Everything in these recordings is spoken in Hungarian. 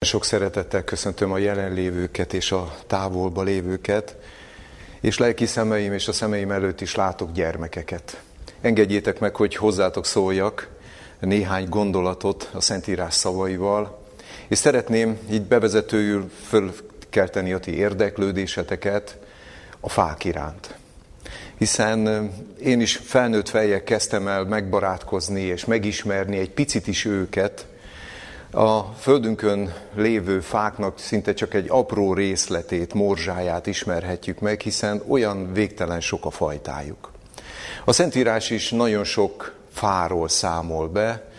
Sok szeretettel köszöntöm a jelenlévőket és a távolba lévőket, és lelki szemeim és a szemeim előtt is látok gyermekeket. Engedjétek meg, hogy hozzátok szóljak néhány gondolatot a Szentírás szavaival, és szeretném így bevezetőül fölkelteni a ti érdeklődéseteket a fák iránt. Hiszen én is felnőtt fejjel kezdtem el megbarátkozni és megismerni egy picit is őket, a földünkön lévő fáknak szinte csak egy apró részletét, morzsáját ismerhetjük meg, hiszen olyan végtelen sok a fajtájuk. A Szentírás is nagyon sok fáról számol be,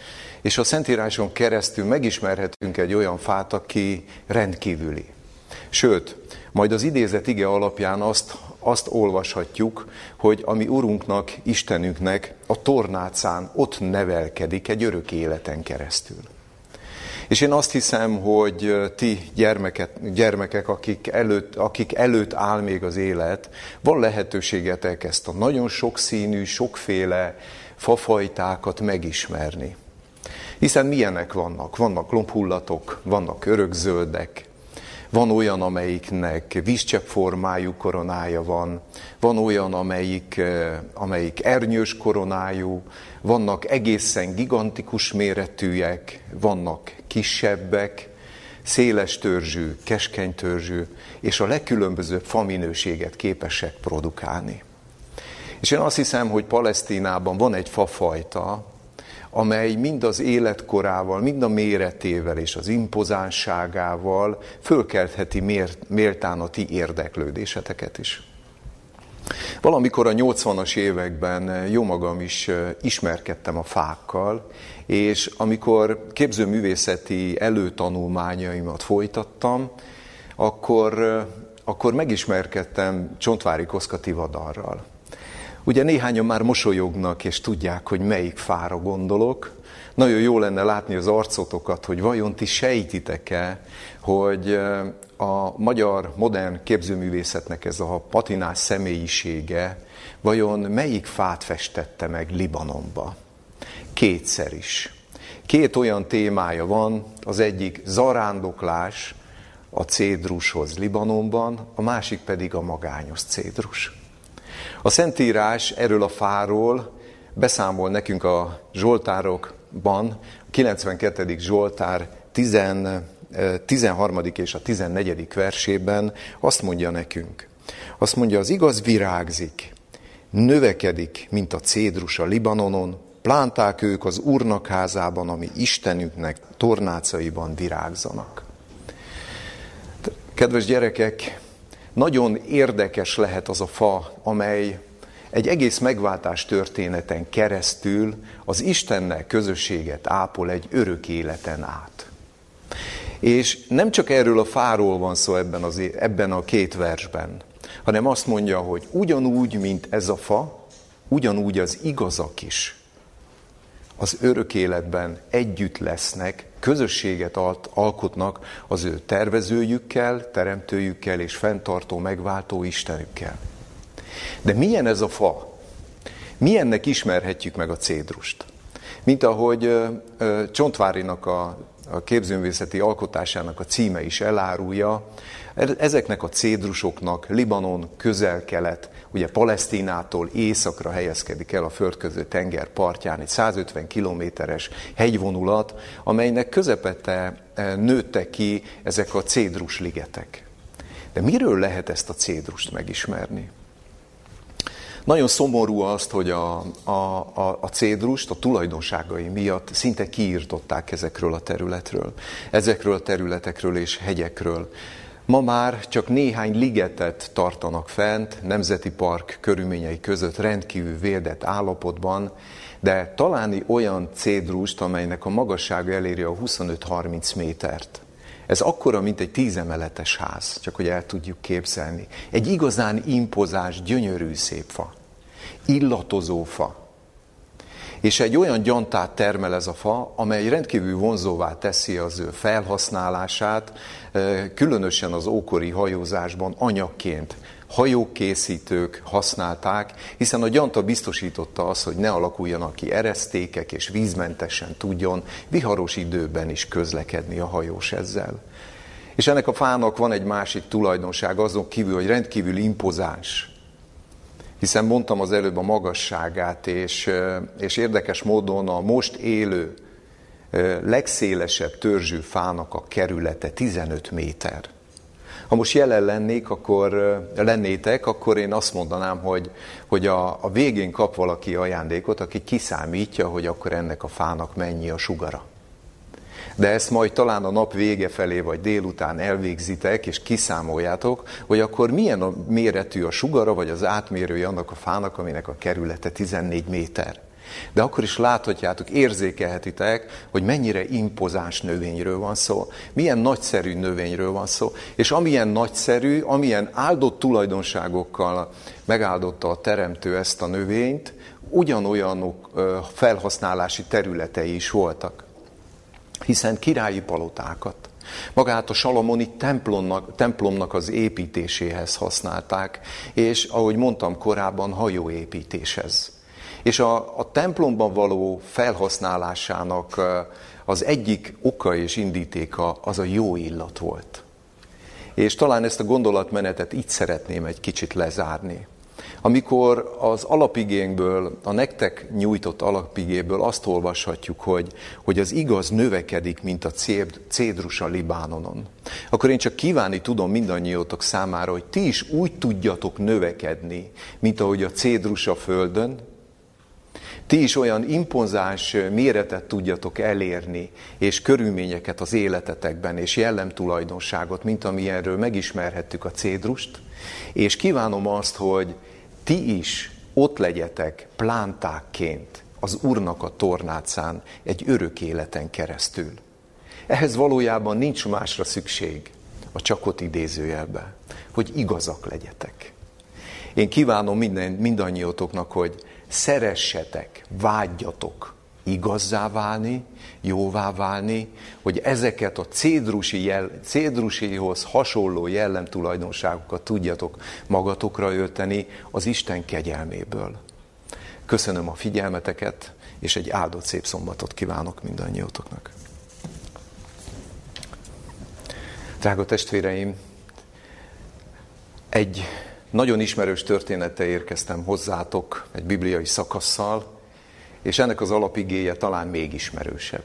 és a Szentíráson keresztül megismerhetünk egy olyan fát, aki rendkívüli. Sőt, majd az idézet ige alapján azt, azt olvashatjuk, hogy ami Urunknak, Istenünknek a tornácán ott nevelkedik egy örök életen keresztül. És én azt hiszem, hogy ti gyermeket, gyermekek, akik előtt, akik előtt áll még az élet, van lehetőségetek ezt a nagyon sokszínű, sokféle fafajtákat megismerni. Hiszen milyenek vannak? Vannak lombhullatok, vannak örökzöldek, van olyan, amelyiknek vízcsepp formájú koronája van, van olyan, amelyik, amelyik ernyős koronájú, vannak egészen gigantikus méretűek, vannak kisebbek, széles törzsű, keskeny törzsű, és a legkülönbözőbb faminőséget képesek produkálni. És én azt hiszem, hogy Palesztinában van egy fafajta, amely mind az életkorával, mind a méretével és az impozánságával fölkeltheti méltán a ti érdeklődéseteket is. Valamikor a 80-as években jó magam is ismerkedtem a fákkal, és amikor képzőművészeti előtanulmányaimat folytattam, akkor, akkor megismerkedtem Csontvári Koszka Tivadarral. Ugye néhányan már mosolyognak, és tudják, hogy melyik fára gondolok. Nagyon jó lenne látni az arcotokat, hogy vajon ti sejtitek-e, hogy a magyar modern képzőművészetnek ez a patinás személyisége vajon melyik fát festette meg Libanonba? Kétszer is. Két olyan témája van, az egyik zarándoklás a cédrushoz Libanonban, a másik pedig a magányos cédrus. A Szentírás erről a fáról beszámol nekünk a Zsoltárokban, 92. Zsoltár 10, 13. és a 14. versében azt mondja nekünk. Azt mondja, az igaz virágzik, növekedik, mint a cédrus a Libanonon, plánták ők az Úrnak házában, ami Istenüknek tornácaiban virágzanak. Kedves gyerekek, nagyon érdekes lehet az a fa, amely egy egész megváltás történeten keresztül az Istennel közösséget ápol egy örök életen át. És nem csak erről a fáról van szó ebben, az, ebben a két versben, hanem azt mondja, hogy ugyanúgy, mint ez a fa, ugyanúgy az igazak is az örök életben együtt lesznek, közösséget alkotnak az ő tervezőjükkel, teremtőjükkel és fenntartó, megváltó Istenükkel. De milyen ez a fa? Milyennek ismerhetjük meg a cédrust? Mint ahogy Csontvárinak a, a képzőművészeti alkotásának a címe is elárulja, ezeknek a cédrusoknak Libanon, közel-kelet, ugye Palesztinától északra helyezkedik el a földköző tenger partján, egy 150 kilométeres hegyvonulat, amelynek közepette nőttek ki ezek a cédrusligetek. De miről lehet ezt a cédrust megismerni? Nagyon szomorú azt, hogy a, a, a, a cédrust a tulajdonságai miatt szinte kiírtották ezekről a területről, ezekről a területekről és hegyekről. Ma már csak néhány ligetet tartanak fent, nemzeti park körülményei között rendkívül védett állapotban, de találni olyan cédrust, amelynek a magassága eléri a 25-30 métert. Ez akkora, mint egy tízemeletes ház, csak hogy el tudjuk képzelni. Egy igazán impozás, gyönyörű szép fa. Illatozó fa. és egy olyan gyantát termel ez a fa, amely rendkívül vonzóvá teszi az ő felhasználását, különösen az ókori hajózásban anyagként hajókészítők használták, hiszen a gyanta biztosította azt, hogy ne alakuljanak ki eresztékek, és vízmentesen tudjon viharos időben is közlekedni a hajós ezzel. És ennek a fának van egy másik tulajdonság, azon kívül, hogy rendkívül impozáns. Hiszen mondtam az előbb a magasságát, és, és érdekes módon a most élő legszélesebb törzsű fának a kerülete 15 méter. Ha most jelen lennék, akkor lennétek, akkor én azt mondanám, hogy, hogy a, a végén kap valaki ajándékot, aki kiszámítja, hogy akkor ennek a fának mennyi a sugara. De ezt majd talán a nap vége felé vagy délután elvégzitek, és kiszámoljátok, hogy akkor milyen a méretű a sugara, vagy az átmérője annak a fának, aminek a kerülete 14 méter. De akkor is láthatjátok, érzékelhetitek, hogy mennyire impozáns növényről van szó, milyen nagyszerű növényről van szó, és amilyen nagyszerű, amilyen áldott tulajdonságokkal megáldotta a teremtő ezt a növényt, ugyanolyan felhasználási területei is voltak. Hiszen királyi palotákat, magát a Salamoni templomnak, templomnak az építéséhez használták, és ahogy mondtam korábban, hajóépítéshez. És a, a templomban való felhasználásának az egyik oka és indítéka az a jó illat volt. És talán ezt a gondolatmenetet így szeretném egy kicsit lezárni. Amikor az alapigénkből, a nektek nyújtott alapigéből azt olvashatjuk, hogy, hogy az igaz növekedik, mint a cédrus a Libánonon, akkor én csak kívánni tudom mindannyiótok számára, hogy ti is úgy tudjatok növekedni, mint ahogy a cédrus a földön, ti is olyan impozáns méretet tudjatok elérni, és körülményeket az életetekben, és jellemtulajdonságot, mint amilyenről megismerhettük a cédrust, és kívánom azt, hogy ti is ott legyetek plántákként az Úrnak a tornácán egy örök életen keresztül. Ehhez valójában nincs másra szükség, a csakot idézőjelbe, hogy igazak legyetek. Én kívánom minden, mindannyiótoknak, hogy szeressetek, vágyjatok igazzá válni, jóvá válni, hogy ezeket a cédrusi jel, cédrusihoz hasonló jellemtulajdonságokat tudjatok magatokra ölteni az Isten kegyelméből. Köszönöm a figyelmeteket, és egy áldott szép szombatot kívánok mindannyiótoknak. Drága testvéreim, egy nagyon ismerős története érkeztem hozzátok egy bibliai szakasszal, és ennek az alapigéje talán még ismerősebb.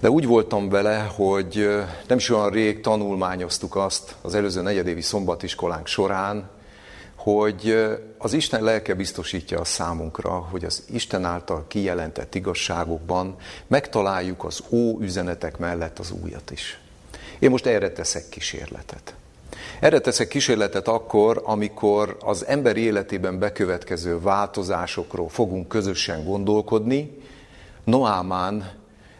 De úgy voltam vele, hogy nem is olyan rég tanulmányoztuk azt az előző negyedévi szombatiskolánk során, hogy az Isten lelke biztosítja a számunkra, hogy az Isten által kijelentett igazságokban megtaláljuk az ó üzenetek mellett az újat is. Én most erre teszek kísérletet. Erre teszek kísérletet akkor, amikor az ember életében bekövetkező változásokról fogunk közösen gondolkodni. Noámán,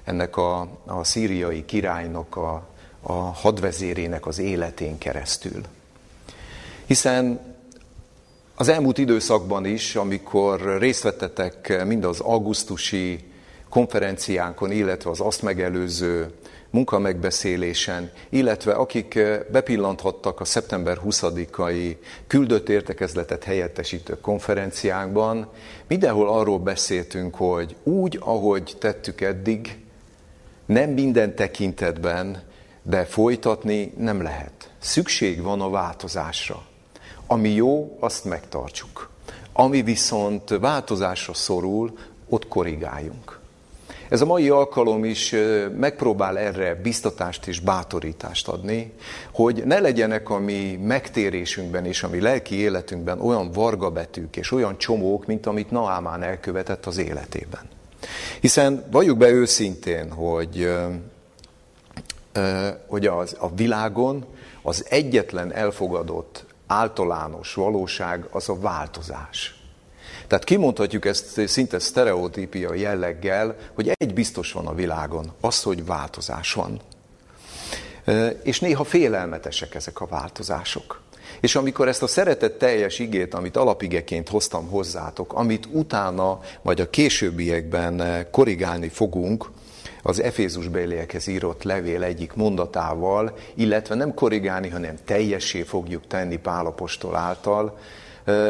ennek a, a szíriai királynak, a, a hadvezérének az életén keresztül. Hiszen az elmúlt időszakban is, amikor részt vettetek mind az augusztusi konferenciánkon, illetve az azt megelőző munkamegbeszélésen, illetve akik eh, bepillanthattak a szeptember 20-ai küldött értekezletet helyettesítő konferenciánkban, mindenhol arról beszéltünk, hogy úgy, ahogy tettük eddig, nem minden tekintetben, de folytatni nem lehet. Szükség van a változásra. Ami jó, azt megtartsuk. Ami viszont változásra szorul, ott korrigáljunk. Ez a mai alkalom is megpróbál erre biztatást és bátorítást adni, hogy ne legyenek a mi megtérésünkben és a mi lelki életünkben olyan vargabetűk és olyan csomók, mint amit Naámán elkövetett az életében. Hiszen valljuk be őszintén, hogy, hogy az, a világon az egyetlen elfogadott általános valóság az a változás. Tehát kimondhatjuk ezt szinte sztereotípia jelleggel, hogy egy biztos van a világon, az, hogy változás van. És néha félelmetesek ezek a változások. És amikor ezt a szeretet teljes igét, amit alapigeként hoztam hozzátok, amit utána, vagy a későbbiekben korrigálni fogunk, az Efézus béliekhez írott levél egyik mondatával, illetve nem korrigálni, hanem teljessé fogjuk tenni Pálapostól által,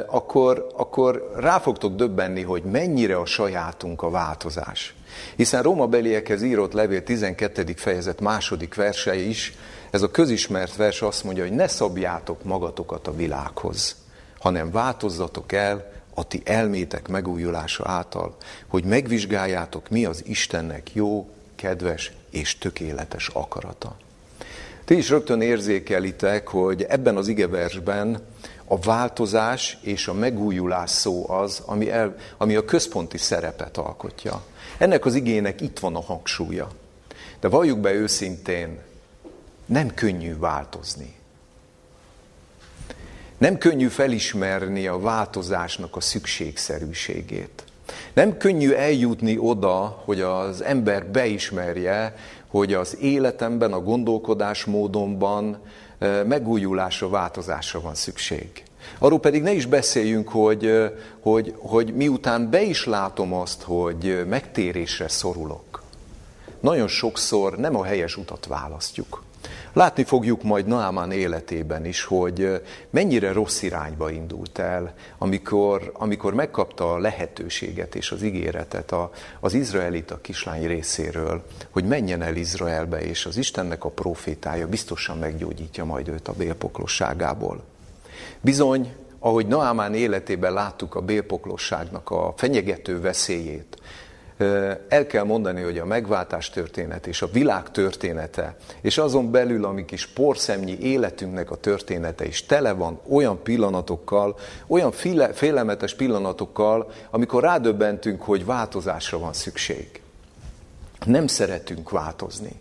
akkor, akkor rá fogtok döbbenni, hogy mennyire a sajátunk a változás. Hiszen Róma beliekhez írott levél 12. fejezet második verse is, ez a közismert vers azt mondja, hogy ne szabjátok magatokat a világhoz, hanem változzatok el a ti elmétek megújulása által, hogy megvizsgáljátok, mi az Istennek jó, kedves és tökéletes akarata. Ti is rögtön érzékelitek, hogy ebben az igeversben a változás és a megújulás szó az, ami, el, ami a központi szerepet alkotja. Ennek az igének itt van a hangsúlya. De valljuk be őszintén, nem könnyű változni. Nem könnyű felismerni a változásnak a szükségszerűségét. Nem könnyű eljutni oda, hogy az ember beismerje, hogy az életemben, a gondolkodásmódomban megújulásra, változásra van szükség. Arról pedig ne is beszéljünk, hogy, hogy, hogy miután be is látom azt, hogy megtérésre szorulok, nagyon sokszor nem a helyes utat választjuk. Látni fogjuk majd Naamán életében is, hogy mennyire rossz irányba indult el, amikor, amikor megkapta a lehetőséget és az ígéretet a, az izraelita kislány részéről, hogy menjen el Izraelbe, és az Istennek a profétája biztosan meggyógyítja majd őt a bélpoklosságából. Bizony, ahogy Naamán életében láttuk a bélpoklosságnak a fenyegető veszélyét, el kell mondani, hogy a megváltás történet és a világ története, és azon belül a mi kis porszemnyi életünknek a története is tele van olyan pillanatokkal, olyan féle, félelmetes pillanatokkal, amikor rádöbbentünk, hogy változásra van szükség. Nem szeretünk változni.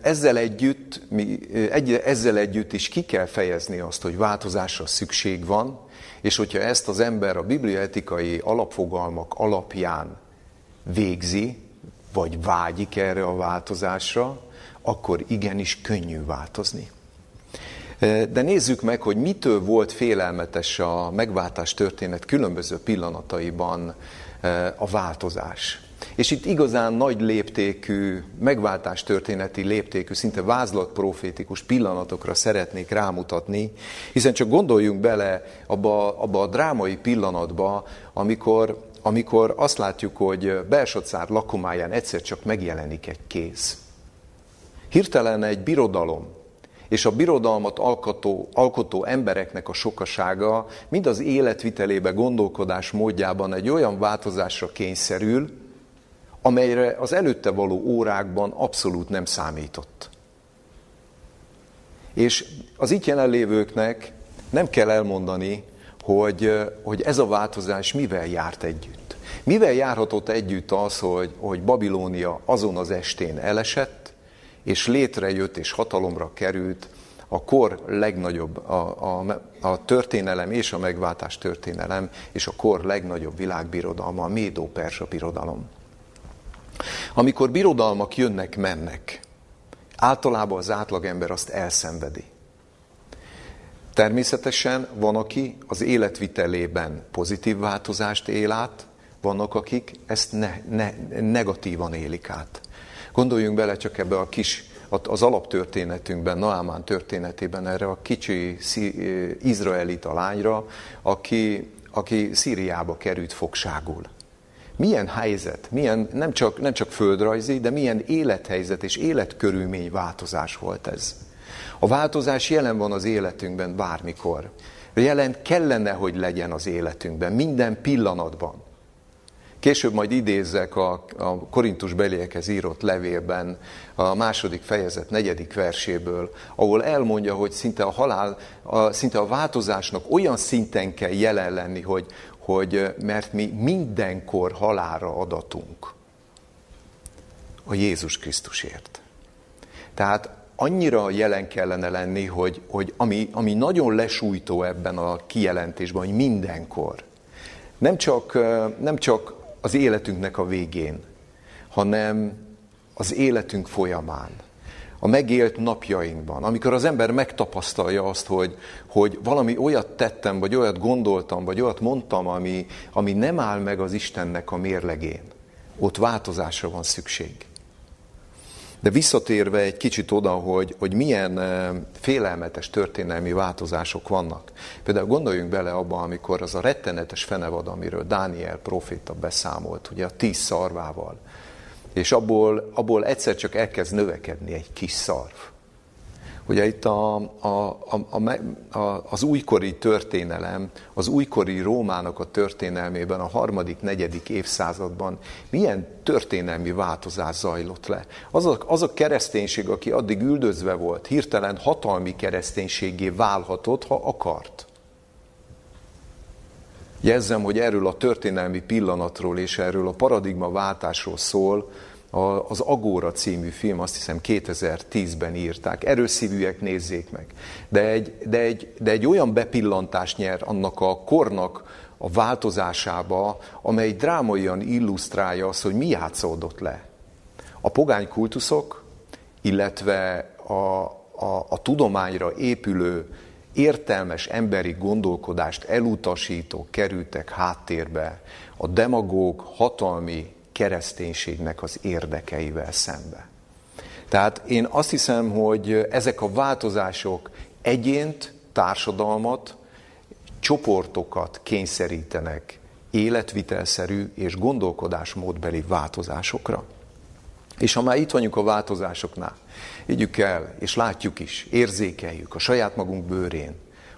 Ezzel együtt, mi, egy, ezzel együtt is ki kell fejezni azt, hogy változásra szükség van, és hogyha ezt az ember a bibliaetikai alapfogalmak alapján végzi, vagy vágyik erre a változásra, akkor igenis könnyű változni. De nézzük meg, hogy mitől volt félelmetes a megváltás történet különböző pillanataiban a változás. És itt igazán nagy léptékű, megváltás történeti léptékű, szinte vázlat profétikus pillanatokra szeretnék rámutatni, hiszen csak gondoljunk bele abba, abba a drámai pillanatba, amikor, amikor azt látjuk, hogy Belsocár lakomáján egyszer csak megjelenik egy kéz. Hirtelen egy birodalom, és a birodalmat alkotó, alkotó embereknek a sokasága mind az életvitelébe, gondolkodás módjában egy olyan változásra kényszerül, amelyre az előtte való órákban abszolút nem számított. És az itt jelenlévőknek nem kell elmondani, hogy, hogy ez a változás mivel járt együtt. Mivel járhatott együtt az, hogy, hogy Babilónia azon az estén elesett, és létrejött és hatalomra került a kor legnagyobb, a, a, a történelem és a megváltás történelem, és a kor legnagyobb világbirodalma, a Médó-Persa birodalom. Amikor birodalmak jönnek, mennek, általában az átlagember azt elszenvedi. Természetesen van, aki az életvitelében pozitív változást él át, vannak, akik ezt ne, ne, negatívan élik át. Gondoljunk bele csak ebbe a kis, az alaptörténetünkben, Naamán történetében erre a kicsi izraelita lányra, aki, aki Szíriába került fogságul milyen helyzet, milyen nem csak, nem csak földrajzi, de milyen élethelyzet és életkörülmény változás volt ez. A változás jelen van az életünkben bármikor. Jelen kellene, hogy legyen az életünkben, minden pillanatban. Később majd idézzek a, a Korintus beliekhez írott levélben a második fejezet negyedik verséből, ahol elmondja, hogy szinte a halál, a, szinte a változásnak olyan szinten kell jelen lenni, hogy, hogy mert mi mindenkor halára adatunk a Jézus Krisztusért. Tehát annyira jelen kellene lenni, hogy, hogy ami, ami nagyon lesújtó ebben a kijelentésben, hogy mindenkor, nem csak, nem csak az életünknek a végén, hanem az életünk folyamán, a megélt napjainkban, amikor az ember megtapasztalja azt, hogy, hogy valami olyat tettem, vagy olyat gondoltam, vagy olyat mondtam, ami, ami nem áll meg az Istennek a mérlegén, ott változásra van szükség. De visszatérve egy kicsit oda, hogy, hogy milyen félelmetes történelmi változások vannak. Például gondoljunk bele abba, amikor az a rettenetes fenevad, amiről Dániel proféta beszámolt, ugye a tíz szarvával, és abból, abból egyszer csak elkezd növekedni egy kis szarv. Ugye itt a, a, a, a, az újkori történelem, az újkori Rómának a történelmében, a harmadik, negyedik évszázadban milyen történelmi változás zajlott le. Az a, az a kereszténység, aki addig üldözve volt, hirtelen hatalmi kereszténységé válhatott, ha akart. Jelzem, hogy erről a történelmi pillanatról és erről a paradigma váltásról szól az Agóra című film, azt hiszem 2010-ben írták. Erőszívűek nézzék meg. De egy, de, egy, de egy olyan bepillantást nyer annak a kornak a változásába, amely drámaian illusztrálja azt, hogy mi játszódott le. A pogány kultuszok, illetve a, a, a tudományra épülő értelmes emberi gondolkodást elutasító kerültek háttérbe a demagóg hatalmi kereszténységnek az érdekeivel szembe. Tehát én azt hiszem, hogy ezek a változások egyént, társadalmat, csoportokat kényszerítenek életvitelszerű és gondolkodásmódbeli változásokra. És ha már itt vagyunk a változásoknál, higgyük el, és látjuk is, érzékeljük a saját magunk bőrén,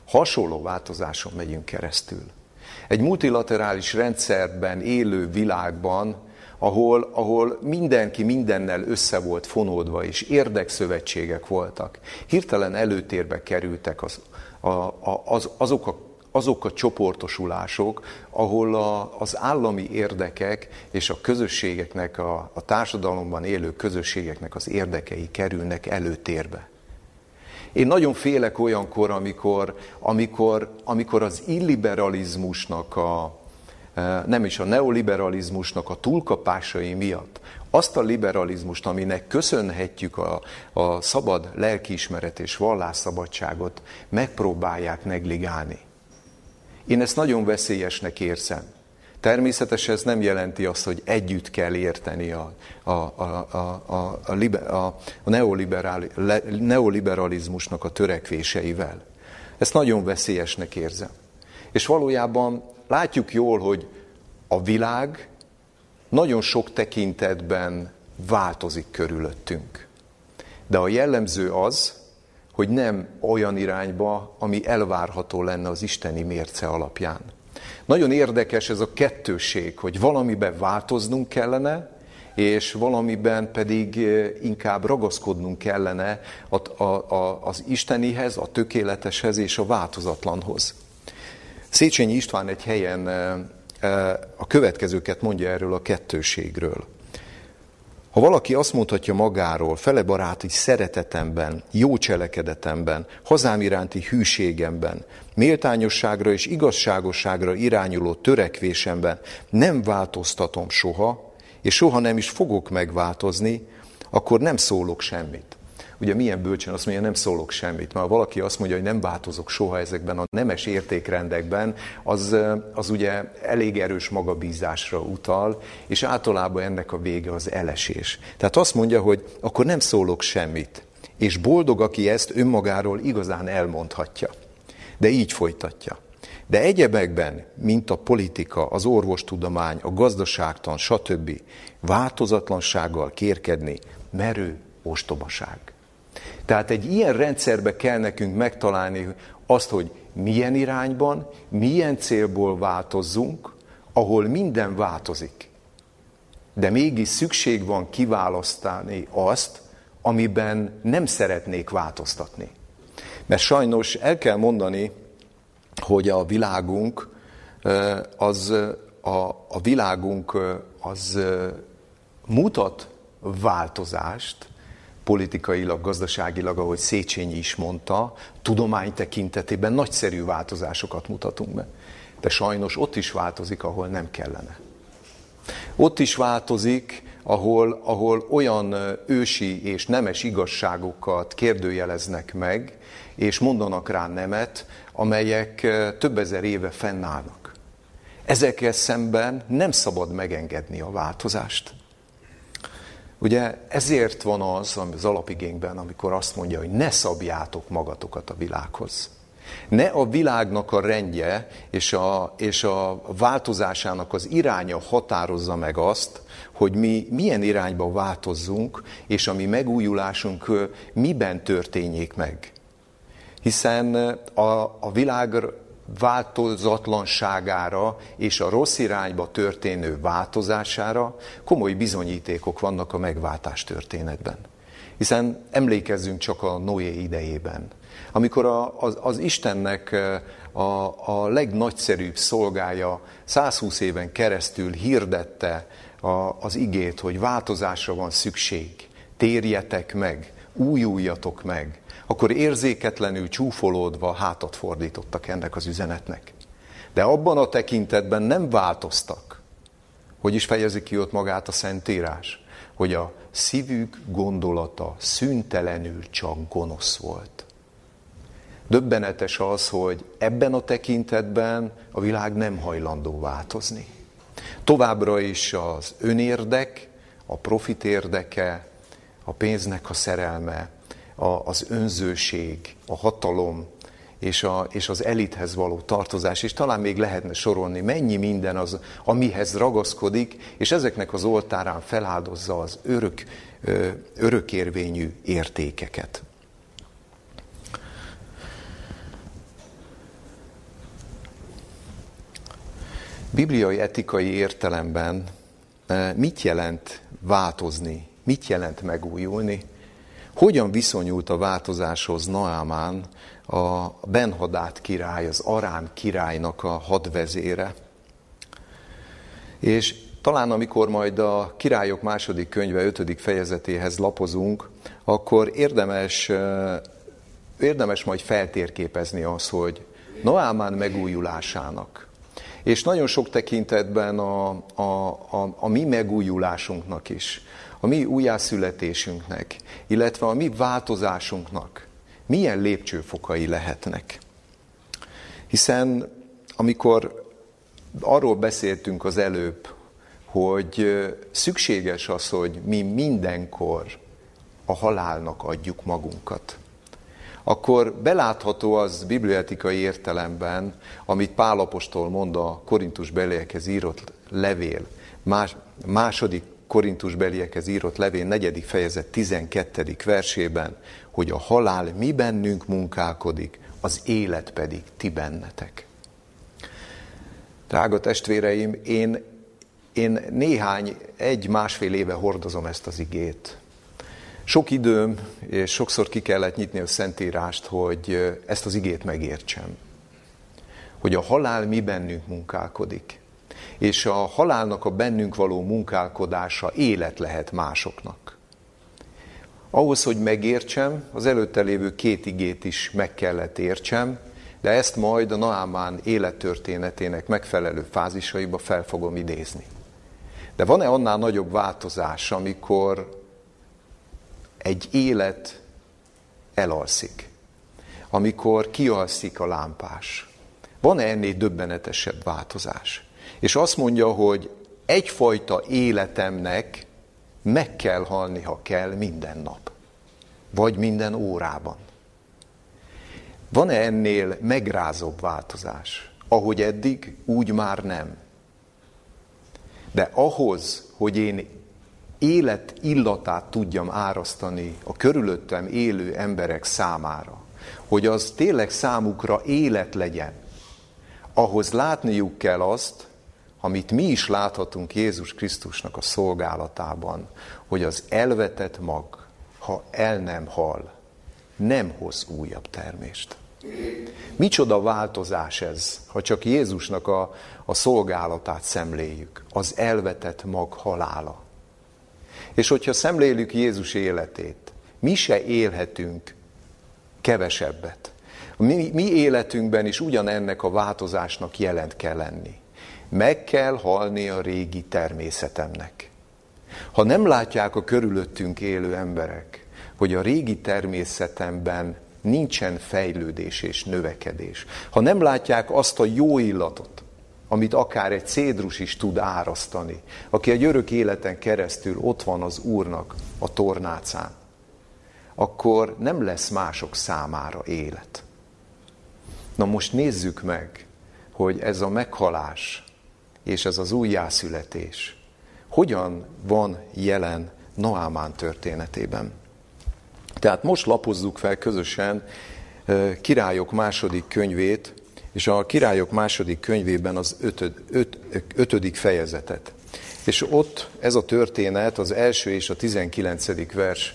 hasonló változáson megyünk keresztül. Egy multilaterális rendszerben élő világban ahol, ahol mindenki mindennel össze volt fonódva, és érdekszövetségek voltak. Hirtelen előtérbe kerültek az, a, a, az, azok, a, azok a csoportosulások, ahol a, az állami érdekek és a közösségeknek, a, a társadalomban élő közösségeknek az érdekei kerülnek előtérbe. Én nagyon félek olyankor, amikor, amikor, amikor az illiberalizmusnak a, nem is a neoliberalizmusnak a túlkapásai miatt, azt a liberalizmust, aminek köszönhetjük a, a szabad lelkiismeret és vallásszabadságot, megpróbálják negligálni. Én ezt nagyon veszélyesnek érzem. Természetesen ez nem jelenti azt, hogy együtt kell érteni a, a, a, a, a, a, a, neoliberalizmusnak a törekvéseivel. Ezt nagyon veszélyesnek érzem. És valójában Látjuk jól, hogy a világ nagyon sok tekintetben változik körülöttünk. De a jellemző az, hogy nem olyan irányba, ami elvárható lenne az isteni mérce alapján. Nagyon érdekes ez a kettőség, hogy valamiben változnunk kellene, és valamiben pedig eh, inkább ragaszkodnunk kellene az istenihez, a tökéleteshez és a változatlanhoz. Széchenyi István egy helyen a következőket mondja erről a kettőségről. Ha valaki azt mondhatja magáról, fele baráti szeretetemben, jó cselekedetemben, hazám iránti hűségemben, méltányosságra és igazságosságra irányuló törekvésemben nem változtatom soha, és soha nem is fogok megváltozni, akkor nem szólok semmit ugye milyen bölcsen azt mondja, nem szólok semmit. Mert ha valaki azt mondja, hogy nem változok soha ezekben a nemes értékrendekben, az, az ugye elég erős magabízásra utal, és általában ennek a vége az elesés. Tehát azt mondja, hogy akkor nem szólok semmit. És boldog, aki ezt önmagáról igazán elmondhatja. De így folytatja. De egyebekben, mint a politika, az orvostudomány, a gazdaságtan, stb. változatlansággal kérkedni, merő ostobaság. Tehát egy ilyen rendszerbe kell nekünk megtalálni azt, hogy milyen irányban, milyen célból változzunk, ahol minden változik. De mégis szükség van kiválasztani azt, amiben nem szeretnék változtatni. Mert sajnos el kell mondani, hogy a világunk az, a, a világunk az mutat változást, politikailag, gazdaságilag, ahogy Széchenyi is mondta, tudomány tekintetében nagyszerű változásokat mutatunk be. De sajnos ott is változik, ahol nem kellene. Ott is változik, ahol, ahol olyan ősi és nemes igazságokat kérdőjeleznek meg, és mondanak rá nemet, amelyek több ezer éve fennállnak. Ezekkel szemben nem szabad megengedni a változást. Ugye ezért van az az alapigényben, amikor azt mondja, hogy ne szabjátok magatokat a világhoz. Ne a világnak a rendje és a, és a változásának az iránya határozza meg azt, hogy mi milyen irányba változzunk, és a mi megújulásunk miben történjék meg. Hiszen a, a világ változatlanságára és a rossz irányba történő változására komoly bizonyítékok vannak a megváltás történetben. Hiszen emlékezzünk csak a Noé idejében, amikor a, az, az Istennek a, a legnagyszerűbb szolgája 120 éven keresztül hirdette a, az igét, hogy változásra van szükség, térjetek meg, újuljatok meg, akkor érzéketlenül csúfolódva hátat fordítottak ennek az üzenetnek. De abban a tekintetben nem változtak. Hogy is fejezi ki ott magát a Szentírás? Hogy a szívük gondolata szüntelenül csak gonosz volt. Döbbenetes az, hogy ebben a tekintetben a világ nem hajlandó változni. Továbbra is az önérdek, a profit érdeke, a pénznek a szerelme, a, az önzőség, a hatalom és, a, és az elithez való tartozás, és talán még lehetne sorolni, mennyi minden az, amihez ragaszkodik, és ezeknek az oltárán feláldozza az örök, örökérvényű értékeket. Bibliai etikai értelemben mit jelent változni, mit jelent megújulni? Hogyan viszonyult a változáshoz Naamán, a Benhadát király, az Arán királynak a hadvezére? És talán amikor majd a királyok második könyve ötödik fejezetéhez lapozunk, akkor érdemes, érdemes majd feltérképezni az, hogy Naamán megújulásának, és nagyon sok tekintetben a, a, a, a mi megújulásunknak is, a mi újjászületésünknek, illetve a mi változásunknak milyen lépcsőfokai lehetnek. Hiszen amikor arról beszéltünk az előbb, hogy szükséges az, hogy mi mindenkor a halálnak adjuk magunkat akkor belátható az bibliatikai értelemben, amit Pálapostól mond a Korintus beliekhez írott levél, más, második Korintus beliekhez írott levél negyedik fejezet 12. versében, hogy a halál mi bennünk munkálkodik, az élet pedig ti bennetek. Drága testvéreim, én, én néhány, egy-másfél éve hordozom ezt az igét. Sok időm, és sokszor ki kellett nyitni a Szentírást, hogy ezt az igét megértsem. Hogy a halál mi bennünk munkálkodik. És a halálnak a bennünk való munkálkodása élet lehet másoknak. Ahhoz, hogy megértsem, az előtte lévő két igét is meg kellett értsem, de ezt majd a Naamán élettörténetének megfelelő fázisaiba fel fogom idézni. De van-e annál nagyobb változás, amikor egy élet elalszik, amikor kialszik a lámpás. Van-e ennél döbbenetesebb változás? És azt mondja, hogy egyfajta életemnek meg kell halni, ha kell, minden nap. Vagy minden órában. Van-e ennél megrázóbb változás? Ahogy eddig, úgy már nem. De ahhoz, hogy én élet illatát tudjam árasztani a körülöttem élő emberek számára, hogy az tényleg számukra élet legyen, ahhoz látniuk kell azt, amit mi is láthatunk Jézus Krisztusnak a szolgálatában, hogy az elvetett mag, ha el nem hal, nem hoz újabb termést. Micsoda változás ez, ha csak Jézusnak a, a szolgálatát szemléljük, az elvetett mag halála. És hogyha szemlélük Jézus életét, mi se élhetünk kevesebbet. Mi, mi életünkben is ugyanennek a változásnak jelent kell lenni. Meg kell halni a régi természetemnek. Ha nem látják a körülöttünk élő emberek, hogy a régi természetemben nincsen fejlődés és növekedés, ha nem látják azt a jó illatot, amit akár egy cédrus is tud árasztani, aki egy örök életen keresztül ott van az Úrnak a tornácán, akkor nem lesz mások számára élet. Na most nézzük meg, hogy ez a meghalás és ez az újjászületés hogyan van jelen Noámán történetében. Tehát most lapozzuk fel közösen Királyok második könyvét, és a Királyok második könyvében az ötöd, öt, ötödik fejezetet. És ott ez a történet az első és a tizenkilencedik vers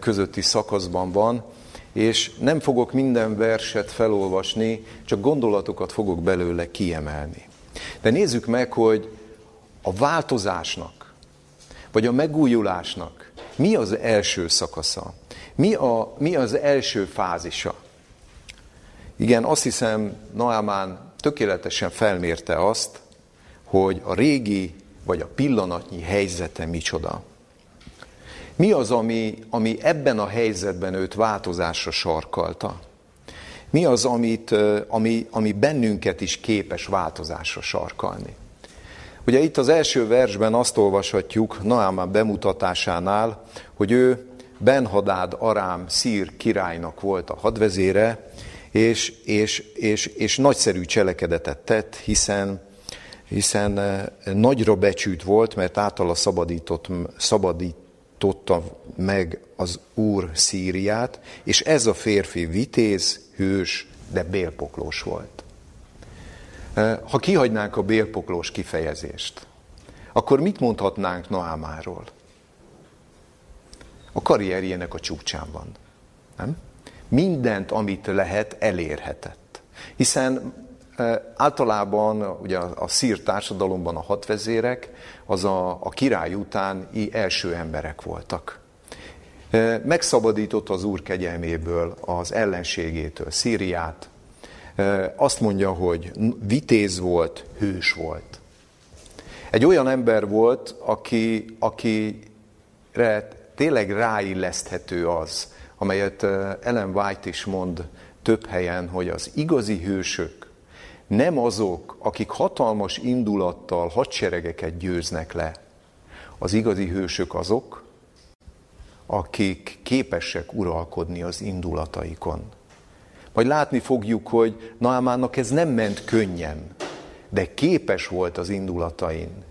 közötti szakaszban van, és nem fogok minden verset felolvasni, csak gondolatokat fogok belőle kiemelni. De nézzük meg, hogy a változásnak, vagy a megújulásnak mi az első szakasza? Mi, a, mi az első fázisa? Igen, azt hiszem, Naamán tökéletesen felmérte azt, hogy a régi vagy a pillanatnyi helyzete micsoda. Mi az, ami, ami ebben a helyzetben őt változásra sarkalta? Mi az, amit, ami, ami bennünket is képes változásra sarkalni? Ugye itt az első versben azt olvashatjuk Naámán bemutatásánál, hogy ő Benhadád Arám szír királynak volt a hadvezére, és, és, és, és nagyszerű cselekedetet tett, hiszen, hiszen nagyra becsült volt, mert általa szabadított, szabadít, totta meg az Úr Szíriát, és ez a férfi vitéz, hős, de bélpoklós volt. Ha kihagynánk a bélpoklós kifejezést, akkor mit mondhatnánk Noámáról? A karrierjének a csúcsán van. Nem? Mindent, amit lehet, elérhetett. Hiszen Általában ugye a szír társadalomban a hadvezérek az a, a király utáni első emberek voltak. Megszabadított az úr kegyelméből az ellenségétől Szíriát. Azt mondja, hogy vitéz volt, hős volt. Egy olyan ember volt, aki, akire tényleg ráilleszthető az, amelyet Ellen White is mond több helyen, hogy az igazi hősök nem azok, akik hatalmas indulattal hadseregeket győznek le. Az igazi hősök azok, akik képesek uralkodni az indulataikon. Majd látni fogjuk, hogy Naamánnak ez nem ment könnyen, de képes volt az indulatain